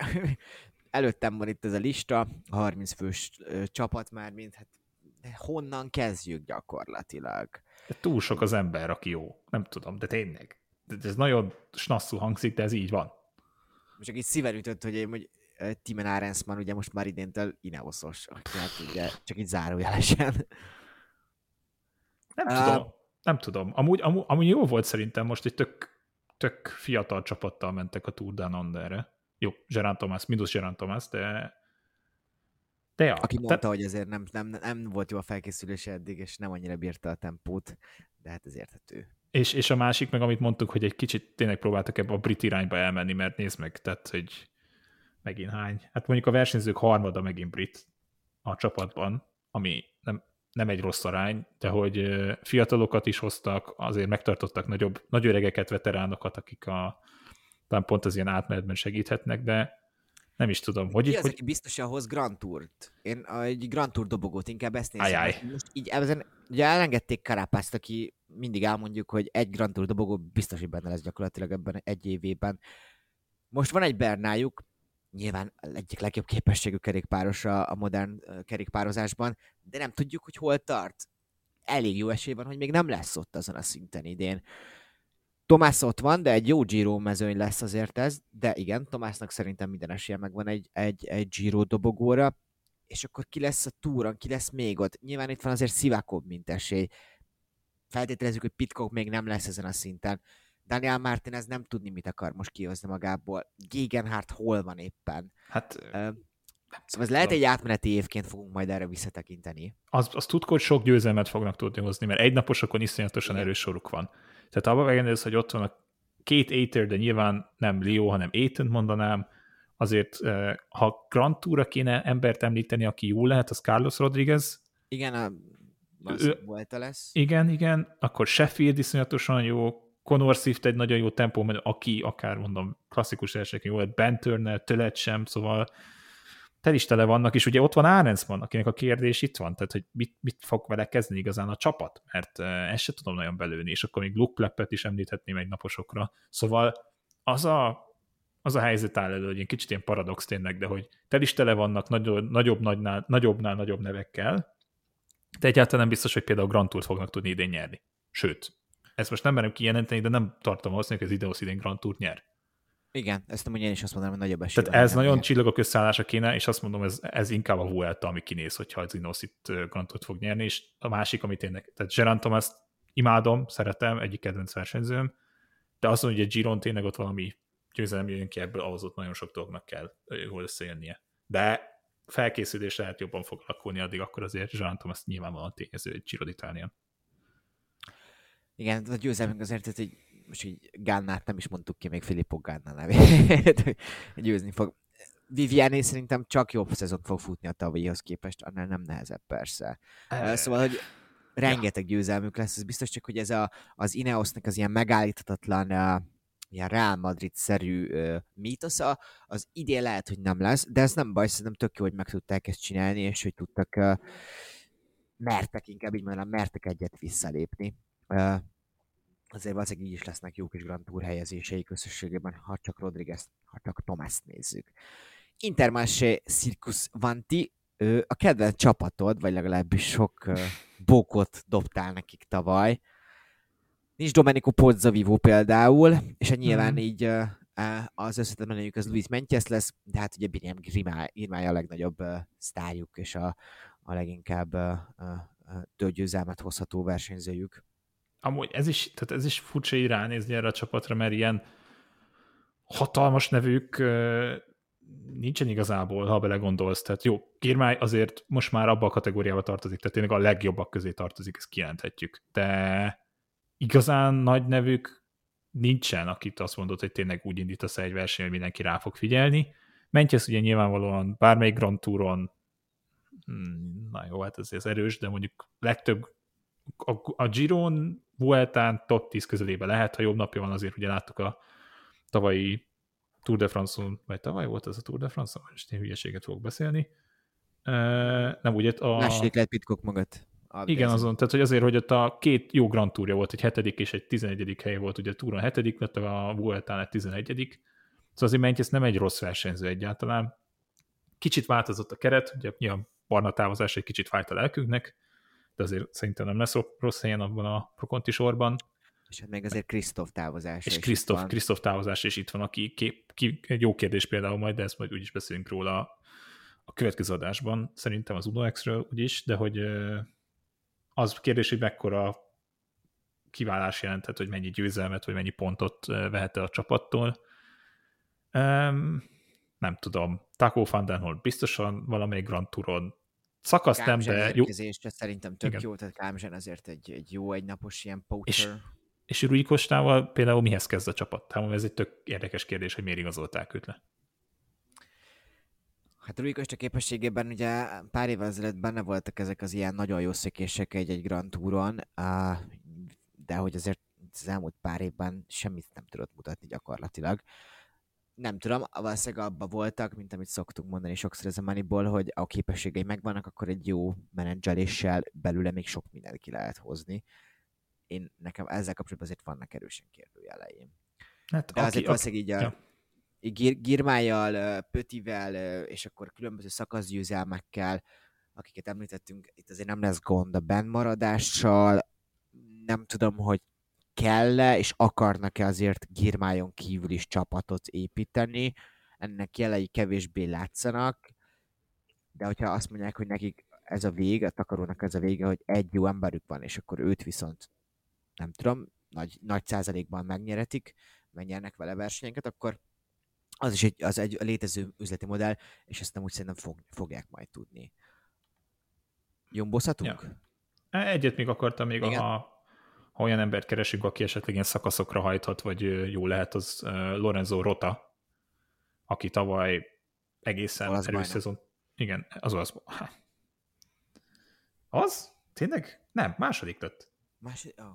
Speaker 5: <laughs> előttem van itt ez a lista, 30 fős csapat már, mint hát honnan kezdjük gyakorlatilag?
Speaker 6: De túl sok az ember, aki jó. Nem tudom, de tényleg. De ez nagyon snasszul hangzik, de ez így van
Speaker 5: csak így szíven ütött, hogy én, hogy Timen Arensman ugye most már idéntől Ineosos, hát ugye csak így zárójelesen.
Speaker 6: Nem uh, tudom, nem tudom. Amúgy, amúgy, amúgy jó volt szerintem, most egy tök, tök fiatal csapattal mentek a Tour Down Underre. Jó, Gerard Thomas, mínusz Gerard Thomas, de
Speaker 5: de ja, Aki mondta, te... hogy ezért nem, nem, nem volt jó a felkészülése eddig, és nem annyira bírta a tempót, de hát ez érthető.
Speaker 6: És, és a másik meg, amit mondtuk, hogy egy kicsit tényleg próbáltak ebbe a brit irányba elmenni, mert nézd meg, tehát, hogy megint hány. Hát mondjuk a versenyzők harmada megint brit a csapatban, ami nem, nem egy rossz arány, de hogy fiatalokat is hoztak, azért megtartottak nagyobb, nagy öregeket, veteránokat, akik a, talán pont az ilyen átmenetben segíthetnek, de nem is tudom. Hogy,
Speaker 5: Ki az,
Speaker 6: hogy...
Speaker 5: aki biztos ahhoz Grand Tourt? Én egy Grand Tour dobogót inkább ezt nézem.
Speaker 6: Ajaj.
Speaker 5: Most így ezen, ugye elengedték Karapászt, aki mindig elmondjuk, hogy egy Grand Tour dobogó biztos, hogy benne lesz gyakorlatilag ebben egy évében. Most van egy Bernájuk, nyilván egyik legjobb képességű kerékpáros a, a modern kerékpározásban, de nem tudjuk, hogy hol tart. Elég jó esély van, hogy még nem lesz ott azon a szinten idén. Tomás ott van, de egy jó Giro mezőny lesz azért ez, de igen, Tomásnak szerintem minden esélye megvan egy, egy, egy Giro dobogóra, és akkor ki lesz a túron, ki lesz még ott. Nyilván itt van azért Szivákov mint esély. Feltételezzük, hogy Pitcock még nem lesz ezen a szinten. Daniel Martinez nem tudni, mit akar most kihozni magából. Gegenhardt hol van éppen?
Speaker 6: Hát... Uh,
Speaker 5: szóval ez lehet egy átmeneti évként fogunk majd erre visszatekinteni.
Speaker 6: Az, az tud, hogy sok győzelmet fognak tudni hozni, mert egy naposokon iszonyatosan erős soruk van. Tehát abban megengedesz, hogy ott van a két Aether, de nyilván nem Leo, hanem Aether mondanám, azért ha Grand Tour-ra kéne embert említeni, aki jó lehet, az Carlos Rodriguez.
Speaker 5: Igen, a ő, lesz.
Speaker 6: Igen, igen, akkor Sheffield iszonyatosan jó, Conor Swift egy nagyon jó tempó, aki akár mondom klasszikus elsőként jó Ben Turner, Tölet sem, szóval tel is tele vannak, és ugye ott van Arensman, akinek a kérdés itt van, tehát hogy mit, mit fog vele kezdeni igazán a csapat, mert ezt se tudom nagyon belőni, és akkor még Luke Pleppet is említhetném egy naposokra. Szóval az a, az a helyzet áll elő, hogy egy kicsit ilyen paradox tényleg, de hogy tel is tele vannak nagyobb, nagyobb, nagynál, nagyobbnál nagyobb nevekkel, de egyáltalán nem biztos, hogy például Grand Tour-t fognak tudni idén nyerni. Sőt, ezt most nem merem kijelenteni, de nem tartom azt, hogy az Ineos idén Grand Tour nyer.
Speaker 5: Igen, ezt nem én is azt mondom, hogy nagyobb esély.
Speaker 6: Tehát ez nagyon csillagok összeállása kéne, és azt mondom, ez, ez inkább a Vuelta, ami kinéz, hogyha az Ineos itt Grand Tour fog nyerni, és a másik, amit én, tehát Gerard Thomas imádom, szeretem, egyik kedvenc versenyzőm, de azt mondom, hogy egy Giron tényleg ott valami győzelem jön ki ebből, ahhoz ott nagyon sok dolognak kell jól összejönnie. De felkészülés lehet jobban fog alakulni, addig akkor azért Gerard Thomas nyilvánvalóan tényező egy Giro d'Italian.
Speaker 5: Igen, a győzelmünk azért, hogy most így Gánnát nem is mondtuk ki még Filippo Gánna nevét, győzni fog. Viviani szerintem csak jobb szezon fog futni a tavalyihoz képest, annál nem nehezebb persze. Uh, szóval, hogy rengeteg győzelmük lesz, ez biztos csak, hogy ez a, az Ineosnak az ilyen megállíthatatlan uh, ilyen Real Madrid-szerű uh, mítosza, az idén lehet, hogy nem lesz, de ez nem baj, szerintem tök jó, hogy meg tudták ezt csinálni, és hogy tudtak uh, mertek, inkább így mondanám, mertek egyet visszalépni. Uh, azért valószínűleg így is lesznek jó kis Grand Tour helyezései összességében, ha csak Rodriguez, ha csak Tomás nézzük. Intermarché Circus Vanti, a kedvenc csapatod, vagy legalábbis sok bókot dobtál nekik tavaly. Nincs Domenico Pozzovivo például, és hát nyilván mm. így az összetetlenőjük az Luis Mentiesz lesz, de hát ugye Biniam Girmája a legnagyobb sztárjuk, és a, a leginkább győzelmet hozható versenyzőjük
Speaker 6: amúgy ez is, tehát ez is furcsa így ránézni erre a csapatra, mert ilyen hatalmas nevük nincsen igazából, ha belegondolsz. Tehát jó, Kirmály azért most már abba a kategóriába tartozik, tehát tényleg a legjobbak közé tartozik, ezt kijelenthetjük. De igazán nagy nevük nincsen, akit azt mondod, hogy tényleg úgy indítasz egy verseny, hogy mindenki rá fog figyelni. Mentjesz ugye nyilvánvalóan bármelyik Grand Touron, hmm, na jó, hát ez, ez erős, de mondjuk legtöbb a, a Giron Vueltán top 10 közelébe lehet, ha jobb napja van, azért ugye láttuk a tavalyi Tour de France-on, vagy tavaly volt ez a Tour de France-on, most én hülyeséget fogok beszélni. Uh, nem, ugye a...
Speaker 5: Második lehet Pitcock magad.
Speaker 6: Igen, azon, tehát hogy azért, hogy ott a két jó Grand Tourja volt, egy hetedik és egy tizenegyedik hely volt, ugye a Touron hetedik lett, a Vueltán egy tizenegyedik. Szóval azért Menyes nem egy rossz versenyző egyáltalán. Kicsit változott a keret, ugye a barna távozás egy kicsit fájt a lelkünknek, de azért szerintem nem lesz rossz helyen abban a Prokonti sorban.
Speaker 5: És hát még azért Krisztof távozás.
Speaker 6: És Krisztof, Krisztof távozás is itt van, aki kép, ki, egy jó kérdés például majd, de ezt majd úgyis beszélünk róla a következő adásban, szerintem az Uno X-ről úgyis, de hogy az kérdés, hogy mekkora kiválás jelenthet, hogy mennyi győzelmet, vagy mennyi pontot vehet el a csapattól. Um, nem tudom. Taco Van biztosan valamelyik Grand Touron Szakasz nem, de
Speaker 5: jó. szerintem tök Igen. jó, tehát Kámzsen azért egy, egy jó egynapos ilyen poacher.
Speaker 6: És, és Rui Kostával például mihez kezd a csapat? Hát ez egy tök érdekes kérdés, hogy miért igazolták őt le.
Speaker 5: Hát Rui Kosta képességében ugye pár évvel ezelőtt benne voltak ezek az ilyen nagyon jó szökések egy-egy Grand Touron, de hogy azért az elmúlt pár évben semmit nem tudott mutatni gyakorlatilag nem tudom, valószínűleg abban voltak, mint amit szoktunk mondani sokszor ez a Moneyból, hogy a képességei megvannak, akkor egy jó menedzseléssel belőle még sok mindent ki lehet hozni. Én nekem ezzel kapcsolatban azért vannak erősen kérdőjeleim. Hát, De aki, azért valószínűleg így a, ja. Gir- Girmájjal, Pötivel, és akkor különböző szakaszgyőzelmekkel, akiket említettünk, itt azért nem lesz gond a bennmaradással. Nem tudom, hogy kell-e, és akarnak-e azért Girmájon kívül is csapatot építeni. Ennek jelei kevésbé látszanak, de hogyha azt mondják, hogy nekik ez a vége, a takarónak ez a vége, hogy egy jó emberük van, és akkor őt viszont nem tudom, nagy, nagy százalékban megnyeretik, megnyernek vele versenyeket, akkor az is egy, az egy létező üzleti modell, és ezt nem úgy szerintem fog, fogják majd tudni. Jombozhatunk?
Speaker 6: Ja. Egyet még akartam még,
Speaker 5: Igen.
Speaker 6: ha, ha olyan embert keresünk, aki esetleg ilyen szakaszokra hajthat, vagy jó lehet, az Lorenzo Rota, aki tavaly egészen
Speaker 5: Olasz
Speaker 6: erős szezon. Igen, az az. Há. Az? Tényleg? Nem, második lett.
Speaker 5: Más, oh.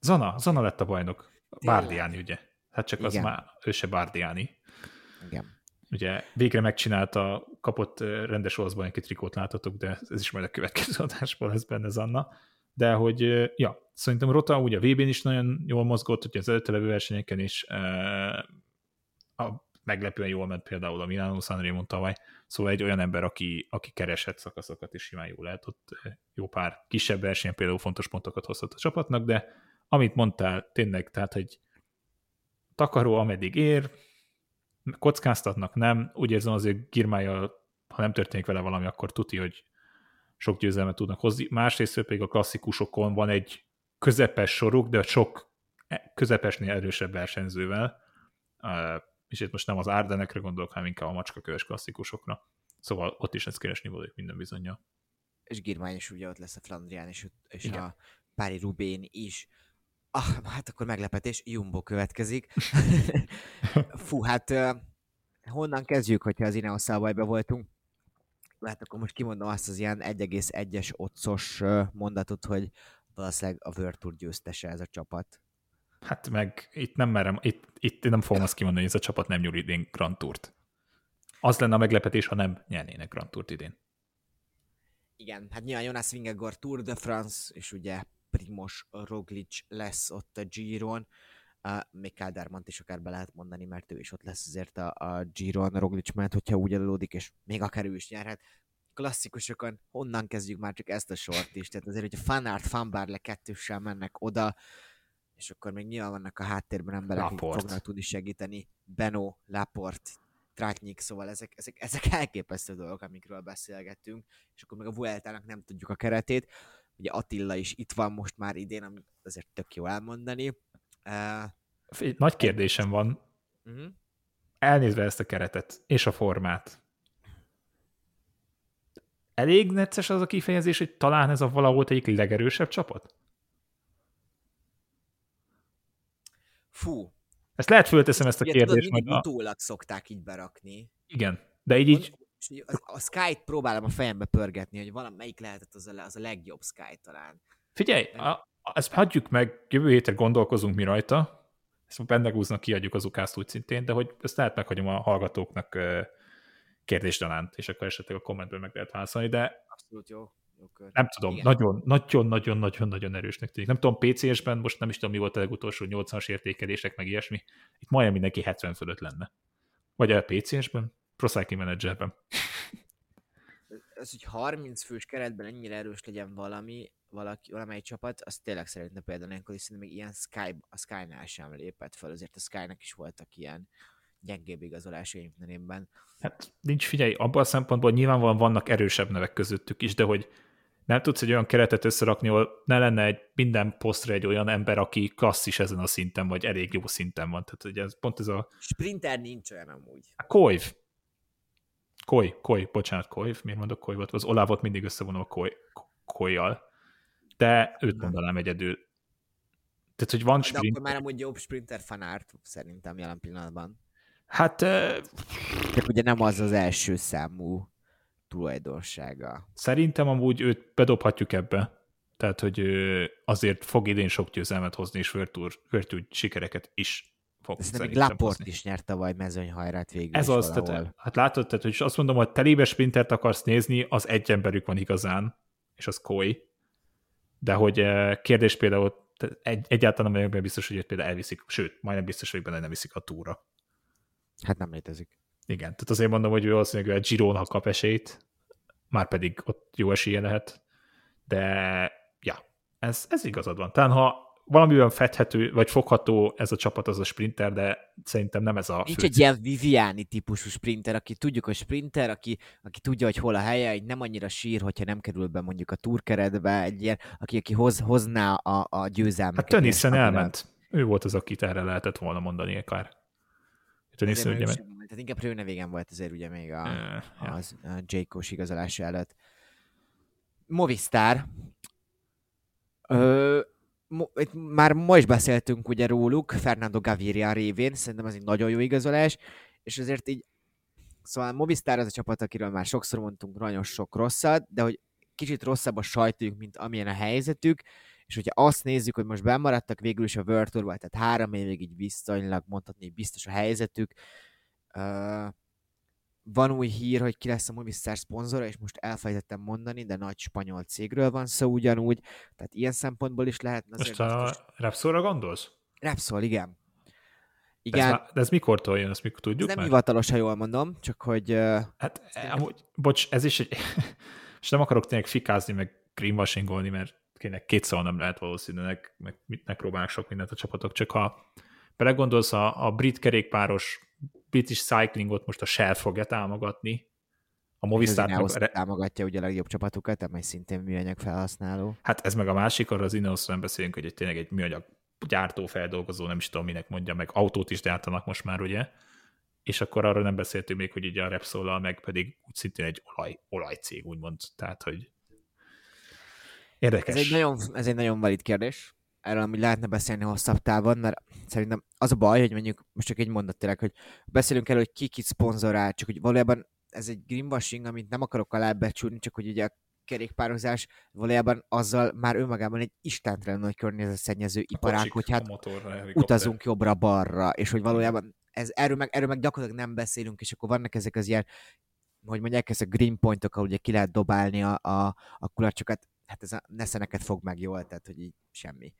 Speaker 6: Zana, Zana lett a bajnok.
Speaker 5: Tényleg?
Speaker 6: Bárdiáni, ugye? Hát csak az
Speaker 5: Igen.
Speaker 6: már, ő se Bárdiáni.
Speaker 5: Igen.
Speaker 6: Ugye végre megcsinálta, kapott rendes olasz bajnoki trikót láthatok, de ez is majd a következő <laughs> adásban lesz benne Zanna. De hogy, ja, szerintem Rota ugye a VB-n is nagyon jól mozgott, ugye az előtte levő versenyeken is a meglepően jól ment például a Milano Sanremo tavaly, szóval egy olyan ember, aki, aki keresett szakaszokat, és simán jól lehet ott jó pár kisebb versenyen például fontos pontokat hozhat a csapatnak, de amit mondtál, tényleg, tehát, hogy takaró, ameddig ér, kockáztatnak, nem. Úgy érzem azért Girmája, ha nem történik vele valami, akkor tuti, hogy sok győzelmet tudnak hozni. Másrészt pedig a klasszikusokon van egy közepes soruk, de sok e- közepesnél erősebb versenyzővel. És itt most nem az Ardenekre gondolok, hanem inkább a macskaköves klasszikusokra. Szóval ott is ezt keresni valójuk minden bizonyja.
Speaker 5: És Girmány is ugye ott lesz a Flandrián, és, és
Speaker 6: Igen.
Speaker 5: a Pári Rubén is. Ah, hát akkor meglepetés, Jumbo következik. <laughs> Fú, hát honnan kezdjük, hogyha az Ineos bajba voltunk? Hát akkor most kimondom azt az ilyen 1,1-es otcos mondatot, hogy valószínűleg a World Tour győztese ez a csapat.
Speaker 6: Hát meg itt nem merem, itt, itt nem fogom azt kimondani, hogy ez a csapat nem nyúl idén Grand Tourt. Az lenne a meglepetés, ha nem nyernének Grand Tourt idén.
Speaker 5: Igen, hát nyilván Jonas Vingegaard Tour de France, és ugye Primoz Roglic lesz ott a Giron, uh, még Káldermant is akár be lehet mondani, mert ő is ott lesz azért a, a Giron Roglic mellett, hogyha úgy adódik, és még akár ő is nyerhet. Klasszikusokon honnan kezdjük már csak ezt a sort is, tehát azért, hogyha Fanart, Fanbarle kettőssel mennek oda, és akkor még nyilván vannak a háttérben emberek, akik fognak tudni segíteni. Beno, Laport, Tratnyik, szóval ezek, ezek, ezek elképesztő dolgok, amikről beszélgettünk, és akkor még a Vueltának nem tudjuk a keretét. Ugye Attila is itt van most már idén, ami azért tök jó elmondani. Uh,
Speaker 6: Nagy kérdésem van,
Speaker 5: uh-huh.
Speaker 6: elnézve ezt a keretet és a formát. Elég necces az a kifejezés, hogy talán ez a valahol egyik legerősebb csapat?
Speaker 5: Fú,
Speaker 6: Ezt lehet fölteszem ezt a
Speaker 5: ugye
Speaker 6: kérdést,
Speaker 5: tudod,
Speaker 6: majd a...
Speaker 5: utólag szokták így berakni.
Speaker 6: Igen, de így, így
Speaker 5: a, a Sky-t próbálom a fejembe pörgetni, hogy valamelyik lehetett az a, az a legjobb Sky talán.
Speaker 6: Figyelj, a- ezt hagyjuk meg, jövő héten gondolkozunk mi rajta, ezt benne húznak, kiadjuk az ukázt úgy szintén, de hogy ezt lehet meghagyom a hallgatóknak kérdésgyanánt, és akkor esetleg a kommentben meg lehet válaszolni, de
Speaker 5: Abszolút jó. jó kör.
Speaker 6: nem tudom,
Speaker 5: Igen.
Speaker 6: nagyon, nagyon, nagyon, nagyon, nagyon erősnek tűnik. Nem tudom, PC-sben most nem is tudom, mi volt a legutolsó 80-as értékelések, meg ilyesmi. Itt majdnem mindenki 70 fölött lenne. Vagy a PC-sben, Pro Cycling Managerben. <laughs>
Speaker 5: az, hogy 30 fős keretben ennyire erős legyen valami, valaki, valamely csapat, az tényleg szeretne például ilyenkor, hiszen még ilyen Sky, a Sky-nál sem lépett fel, azért a Sky-nak is voltak ilyen gyengébb igazolásai minden évben.
Speaker 6: Hát nincs, figyelj, abban a szempontból nyilvánvalóan vannak erősebb nevek közöttük is, de hogy nem tudsz egy olyan keretet összerakni, ahol ne lenne egy minden posztra egy olyan ember, aki klasszis ezen a szinten, vagy elég jó szinten van. Tehát ugye ez pont ez a,
Speaker 5: Sprinter nincs olyan amúgy.
Speaker 6: a Koiv. Koy, Koy, bocsánat, Koiv, miért mondok Koy volt? Az Olávot mindig összevonom a Koy, Koyjal. De őt
Speaker 5: Nem.
Speaker 6: mondanám egyedül. Tehát, hogy van
Speaker 5: De akkor már amúgy jobb sprinter fanárt szerintem jelen pillanatban.
Speaker 6: Hát
Speaker 5: Csak ugye nem az az első számú tulajdonsága.
Speaker 6: Szerintem amúgy őt bedobhatjuk ebbe. Tehát, hogy azért fog idén sok győzelmet hozni, és Tour sikereket is fog
Speaker 5: Ezt még Laport is nyert tavaly mezőnyhajrát végül
Speaker 6: Ez az,
Speaker 5: valahol.
Speaker 6: tehát, hát látod, tehát, hogy azt mondom, hogy telébe sprintert akarsz nézni, az egy emberük van igazán, és az Koi. De hogy eh, kérdés például, egy, egyáltalán nem vagyok benne biztos, hogy őt például elviszik, sőt, majdnem biztos vagyok benne, hogy nem viszik a túra.
Speaker 5: Hát nem létezik.
Speaker 6: Igen, tehát azért mondom, hogy valószínűleg a Girona kap esélyt, már pedig ott jó esélye lehet, de ja, ez, ez igazad van. Talán ha valamiben fedhető, vagy fogható ez a csapat, az a sprinter, de szerintem nem ez a
Speaker 5: Nincs
Speaker 6: fő
Speaker 5: egy ilyen Viviani típusú sprinter, aki tudjuk, hogy sprinter, aki, aki tudja, hogy hol a helye, egy nem annyira sír, hogyha nem kerül be mondjuk a túrkeretbe, egy ilyen, aki, aki hoz, hozná a, a győzelmet.
Speaker 6: Hát Tönnissen elment. Ő volt az, akit erre lehetett volna mondani akár. Tönnissen ugye...
Speaker 5: Sem, tehát inkább végen volt azért ugye még a,
Speaker 6: Ja,
Speaker 5: az, a Jake-os igazolása előtt. Movistar. Ö, itt már ma is beszéltünk ugye róluk, Fernando Gaviria révén, szerintem ez egy nagyon jó igazolás, és azért így, szóval Movistar az a csapat, akiről már sokszor mondtunk nagyon sok rosszat, de hogy kicsit rosszabb a sajtjuk, mint amilyen a helyzetük, és hogyha azt nézzük, hogy most bemaradtak végül is a World Tour-ba, tehát három évig így viszonylag mondhatni, biztos a helyzetük, van új hír, hogy ki lesz a Movistar szponzora, és most elfelejtettem mondani, de nagy spanyol cégről van szó ugyanúgy, tehát ilyen szempontból is azért
Speaker 6: Most a
Speaker 5: biztos-
Speaker 6: Repsolra gondolsz?
Speaker 5: Repsol, igen.
Speaker 6: De ez,
Speaker 5: Igen,
Speaker 6: már- de ez mikortól jön, ezt mikor
Speaker 5: ez
Speaker 6: tudjuk
Speaker 5: nem
Speaker 6: már?
Speaker 5: hivatalos, ha jól mondom, csak hogy
Speaker 6: Hát, amúgy, bocs, ez is egy... <laughs> és nem akarok tényleg fikázni, meg greenwashingolni, mert kéne kétszer nem lehet valószínűleg, meg mit megpróbálnak sok mindent a csapatok, csak ha belegondolsz, a, a brit kerékpáros British Cyclingot most a Shell fogja támogatni, a Movistar
Speaker 5: Ineos
Speaker 6: meg,
Speaker 5: támogatja ugye a legjobb csapatukat, amely szintén műanyag felhasználó.
Speaker 6: hát ez meg a másik, arra az Ineosról nem beszélünk, hogy egy, tényleg egy műanyag gyártó, feldolgozó, nem is tudom minek mondja, meg autót is gyártanak most már, ugye? És akkor arról nem beszéltünk még, hogy ugye a repsol meg pedig úgy szintén egy olaj, olajcég, úgymond. Tehát, hogy érdekes.
Speaker 5: Ez egy, nagyon, ez egy nagyon valid kérdés. Erről amúgy lehetne beszélni hosszabb távon, mert szerintem az a baj, hogy mondjuk most csak egy mondat tényleg, hogy beszélünk el, hogy ki kit szponzorál, csak hogy valójában ez egy greenwashing, amit nem akarok alábecsülni, csak hogy ugye a kerékpározás valójában azzal már önmagában egy istentelenül nagy környezetszennyező iparág, hogy hát utazunk jobbra-balra, és hogy valójában ez, erről, meg, erről meg gyakorlatilag nem beszélünk, és akkor vannak ezek az ilyen, hogy mondják, ezek a green pointok, ahol ugye ki lehet dobálni a, a, a kulacsokat, hát ez a neszeneket fog meg jól, tehát hogy így semmi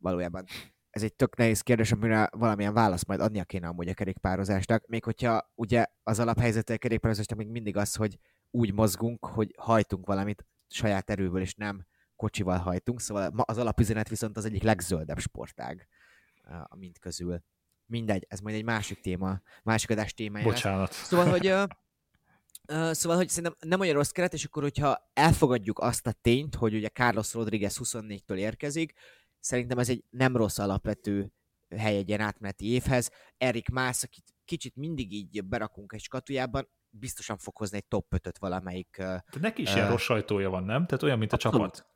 Speaker 5: valójában. Ez egy tök nehéz kérdés, amire valamilyen választ majd adnia kéne amúgy a kerékpározásnak, még hogyha ugye az alaphelyzete a kerékpározásnak még mindig az, hogy úgy mozgunk, hogy hajtunk valamit saját erőből, és nem kocsival hajtunk, szóval az alapüzenet viszont az egyik legzöldebb sportág a mind közül. Mindegy, ez majd egy másik téma, másik adás témája.
Speaker 6: Bocsánat.
Speaker 5: Szóval, hogy szóval, hogy szerintem nem olyan rossz keret, és akkor, hogyha elfogadjuk azt a tényt, hogy ugye Carlos Rodriguez 24-től érkezik, szerintem ez egy nem rossz alapvető hely egy ilyen átmeneti évhez. Erik Mász, akit kicsit mindig így berakunk egy skatujában, biztosan fog hozni egy top 5 valamelyik.
Speaker 6: De neki is
Speaker 5: Ö,
Speaker 6: ilyen rossz sajtója van, nem? Tehát olyan, mint a
Speaker 5: abszolút.
Speaker 6: csapat.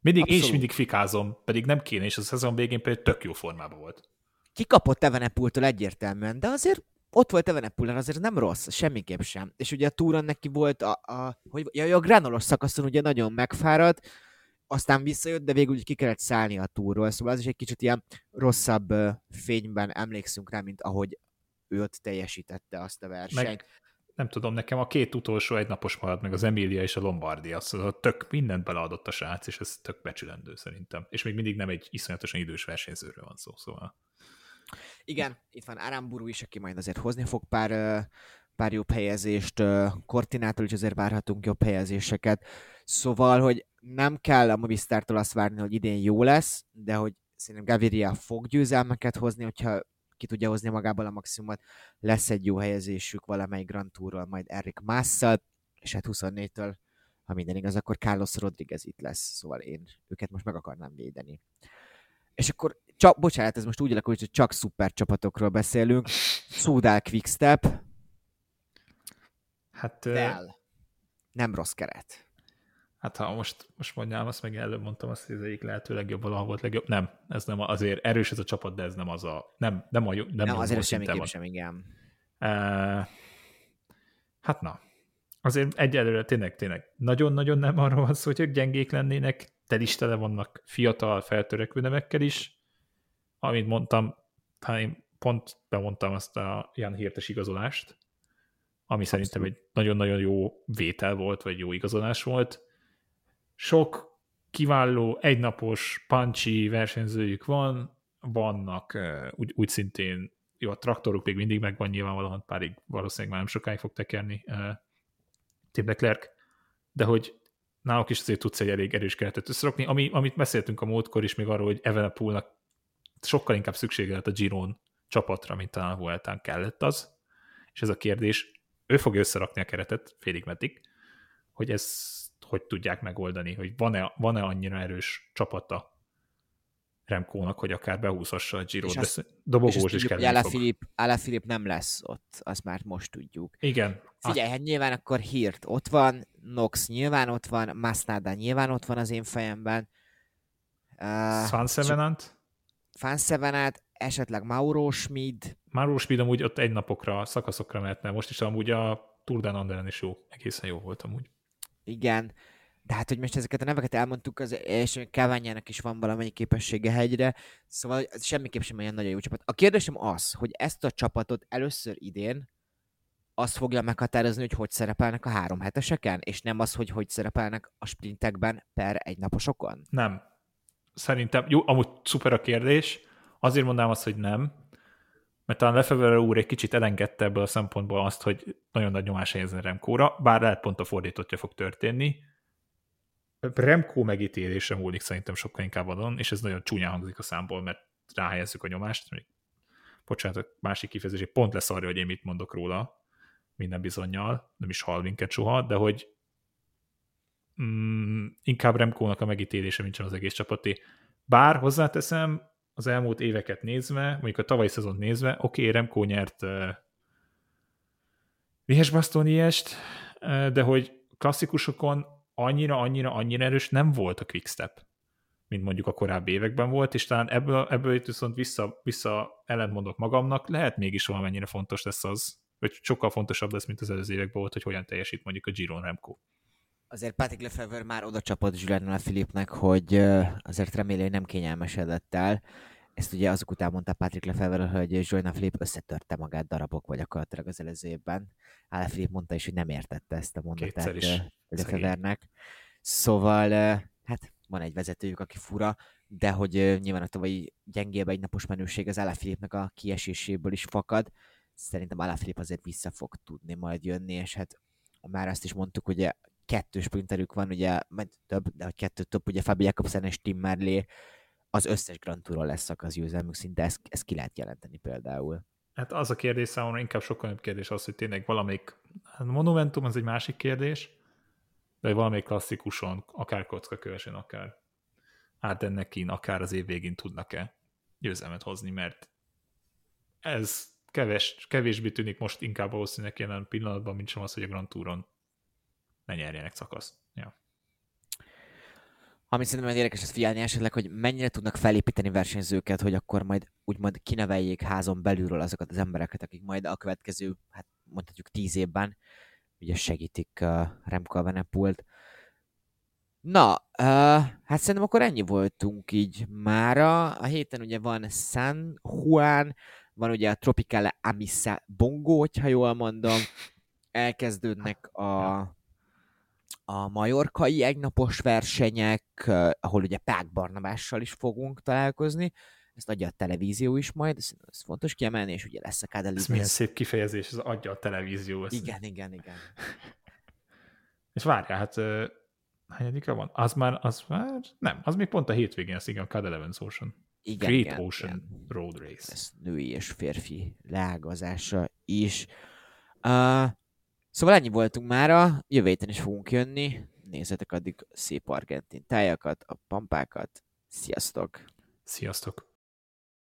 Speaker 6: Mindig, én is
Speaker 5: Abszolút.
Speaker 6: mindig fikázom, pedig nem kéne, és a szezon végén például tök jó formában volt.
Speaker 5: kikapott Evenepultól egyértelműen, de azért ott volt Evenepulán, azért nem rossz, semmiképp sem. És ugye a túron neki volt a, a, hogy, ja, a granolos szakaszon ugye nagyon megfáradt, aztán visszajött, de végül ki kellett szállni a túról, szóval az is egy kicsit ilyen rosszabb fényben emlékszünk rá, mint ahogy ő ott teljesítette azt a versenyt.
Speaker 6: Meg nem tudom, nekem a két utolsó egynapos maradt meg az Emilia és a Lombardia, szóval tök mindent beleadott a srác, és ez tök becsülendő szerintem. És még mindig nem egy iszonyatosan idős versenyzőről van szó, szóval.
Speaker 5: Igen, itt van Aramburu is, aki majd azért hozni fog pár, pár jobb helyezést, ö, Cortinától is azért várhatunk jobb helyezéseket. Szóval, hogy nem kell a Movistártól azt várni, hogy idén jó lesz, de hogy szerintem Gaviria fog győzelmeket hozni, hogyha ki tudja hozni magából a maximumot, lesz egy jó helyezésük valamelyik Grand Tourról, majd Erik Másszal, és hát 24-től, ha minden igaz, akkor Carlos Rodriguez itt lesz, szóval én őket most meg akarnám védeni. És akkor, csak, bocsánat, ez most úgy alakult, hogy csak szuper csapatokról beszélünk. Szúdál Quickstep,
Speaker 6: Hát, ö,
Speaker 5: Dell. Nem rossz keret.
Speaker 6: Hát ha most, most mondjam, azt meg előbb mondtam, azt, hogy az egyik lehető legjobb valaha volt legjobb. Nem, ez nem azért erős ez a csapat, de ez nem az a, nem, nem a jó, nem,
Speaker 5: Nem, azért semmiképp sem, igen.
Speaker 6: Uh, hát na, azért egyelőre tényleg, tényleg nagyon-nagyon nem arról van szó, hogy ők gyengék lennének, tel is tele vannak fiatal, feltörekvő nevekkel is. Amit mondtam, hát én pont bemondtam azt a Jan Hirtes igazolást, ami szerintem egy nagyon-nagyon jó vétel volt, vagy jó igazolás volt. Sok kiváló, egynapos, punchy versenyzőjük van, vannak úgy, úgy szintén jó, a traktoruk még mindig megvan nyilvánvalóan, párig valószínűleg már nem sokáig fog tekerni Tim Leclerc, de hogy náluk is azért tudsz egy elég erős keretet összerakni, ami, amit beszéltünk a múltkor is még arról, hogy Evenepoolnak sokkal inkább szüksége lett a Giron csapatra, mint talán Vueltán kellett az, és ez a kérdés, ő fogja összerakni a keretet félig meddig, hogy ezt hogy tudják megoldani, hogy van-e, van-e annyira erős csapata Remkónak, hogy akár behúzhassa a Giro-t, de dobogós is kell.
Speaker 5: Ala Filip nem lesz ott, azt már most tudjuk.
Speaker 6: Igen.
Speaker 5: Figyelj, hát nyilván akkor Hirt ott van, Nox nyilván ott van, Masnada nyilván ott van az én fejemben.
Speaker 6: Uh, Fansevenant?
Speaker 5: Fansevenant, esetleg Mauro Schmid.
Speaker 6: Mauro Schmid amúgy ott egy napokra, szakaszokra mehetne. Most is amúgy a Tour de Anderen is jó, egészen jó volt amúgy.
Speaker 5: Igen, de hát, hogy most ezeket a neveket elmondtuk, az, és Káványának is van valamennyi képessége hegyre, szóval ez semmiképp sem olyan nagyon jó csapat. A kérdésem az, hogy ezt a csapatot először idén azt fogja meghatározni, hogy hogy szerepelnek a három heteseken, és nem az, hogy hogy szerepelnek a sprintekben per egynaposokon?
Speaker 6: Nem. Szerintem, jó, amúgy szuper a kérdés, azért mondanám azt, hogy nem, mert talán Lefebvre úr egy kicsit elengedte ebből a szempontból azt, hogy nagyon nagy nyomás helyezni Remkóra, bár lehet pont a fordítottja fog történni. Remkó megítélése múlik szerintem sokkal inkább adon, és ez nagyon csúnya hangzik a számból, mert ráhelyezzük a nyomást. Még, bocsánat, a másik kifejezés, pont lesz arra, hogy én mit mondok róla, minden bizonyal, nem is hall minket soha, de hogy mm, inkább Remkónak a megítélése, mint az egész csapaté. Bár hozzáteszem, az elmúlt éveket nézve, mondjuk a tavalyi szezont nézve, oké, okay, Remco nyert uh, Lihes Bastoniest, de hogy klasszikusokon annyira, annyira, annyira erős nem volt a quickstep, mint mondjuk a korábbi években volt, és talán ebből, ebből itt viszont vissza, vissza ellentmondok magamnak, lehet mégis valamennyire fontos lesz az, vagy sokkal fontosabb lesz, mint az előző években volt, hogy hogyan teljesít mondjuk a Giron Remco.
Speaker 5: Azért Patrick Lefebvre már oda csapott Julian Filipnek, hogy azért remélem, hogy nem kényelmesedett el, ezt ugye azok után mondta Patrick Lefebvre, hogy Joyna Flip összetörte magát darabok vagy gyakorlatilag az előző évben. Ála Flip mondta is, hogy nem értette ezt a mondatát Lefebvre-nek. Szóval, hát van egy vezetőjük, aki fura, de hogy nyilván a tavalyi gyengébb egy napos menőség az Ála Filipnek a kieséséből is fakad. Szerintem Ála Filip azért vissza fog tudni majd jönni, és hát már azt is mondtuk, hogy kettő sprinterük van, ugye, majd több, de hogy kettő több, ugye Fabi Jakobsen és Tim Merlé az összes Grand Touron lesz az győzelmük, szinte ezt, ezt ki lehet jelenteni például.
Speaker 6: Hát az a kérdés számomra inkább sokkal nagyobb kérdés az, hogy tényleg valamelyik, hát Monumentum az egy másik kérdés, de valamelyik klasszikuson, akár kövesen, akár Ardennekin, akár az év végén tudnak-e győzelmet hozni, mert ez keves, kevésbé tűnik most inkább valószínűleg jelen pillanatban, mint sem az, hogy a Grand Touron ne nyerjenek szakaszt. Ja.
Speaker 5: Ami szerintem érdekes ez figyelni esetleg, hogy mennyire tudnak felépíteni versenyzőket, hogy akkor majd úgymond kineveljék házon belülről azokat az embereket, akik majd a következő, hát mondhatjuk tíz évben, ugye segítik uh, Remco Venepult. Na, uh, hát szerintem akkor ennyi voltunk így mára. A héten ugye van San Juan, van ugye a Tropicale Amissa Bongo, hogyha jól mondom. Elkezdődnek a a majorkai egynapos versenyek, ahol ugye Pák Barnabással is fogunk találkozni, ezt adja a televízió is majd, ez, ez fontos kiemelni, és ugye lesz a Kádeli.
Speaker 6: Ez milyen szép kifejezés, ez adja a televízió.
Speaker 5: Ezt. Igen, igen, igen. <laughs>
Speaker 6: és várjál, hát hányadika van? Az már, az már, nem, az még pont a hétvégén, az igen, a Cad Evans Ocean. Igen, Great igen, Ocean igen. Road Race.
Speaker 5: Ez női és férfi leágazása is. Uh, Szóval ennyi voltunk mára, jövő héten is fogunk jönni. Nézzetek addig szép argentin tájakat, a pampákat. Sziasztok!
Speaker 6: Sziasztok!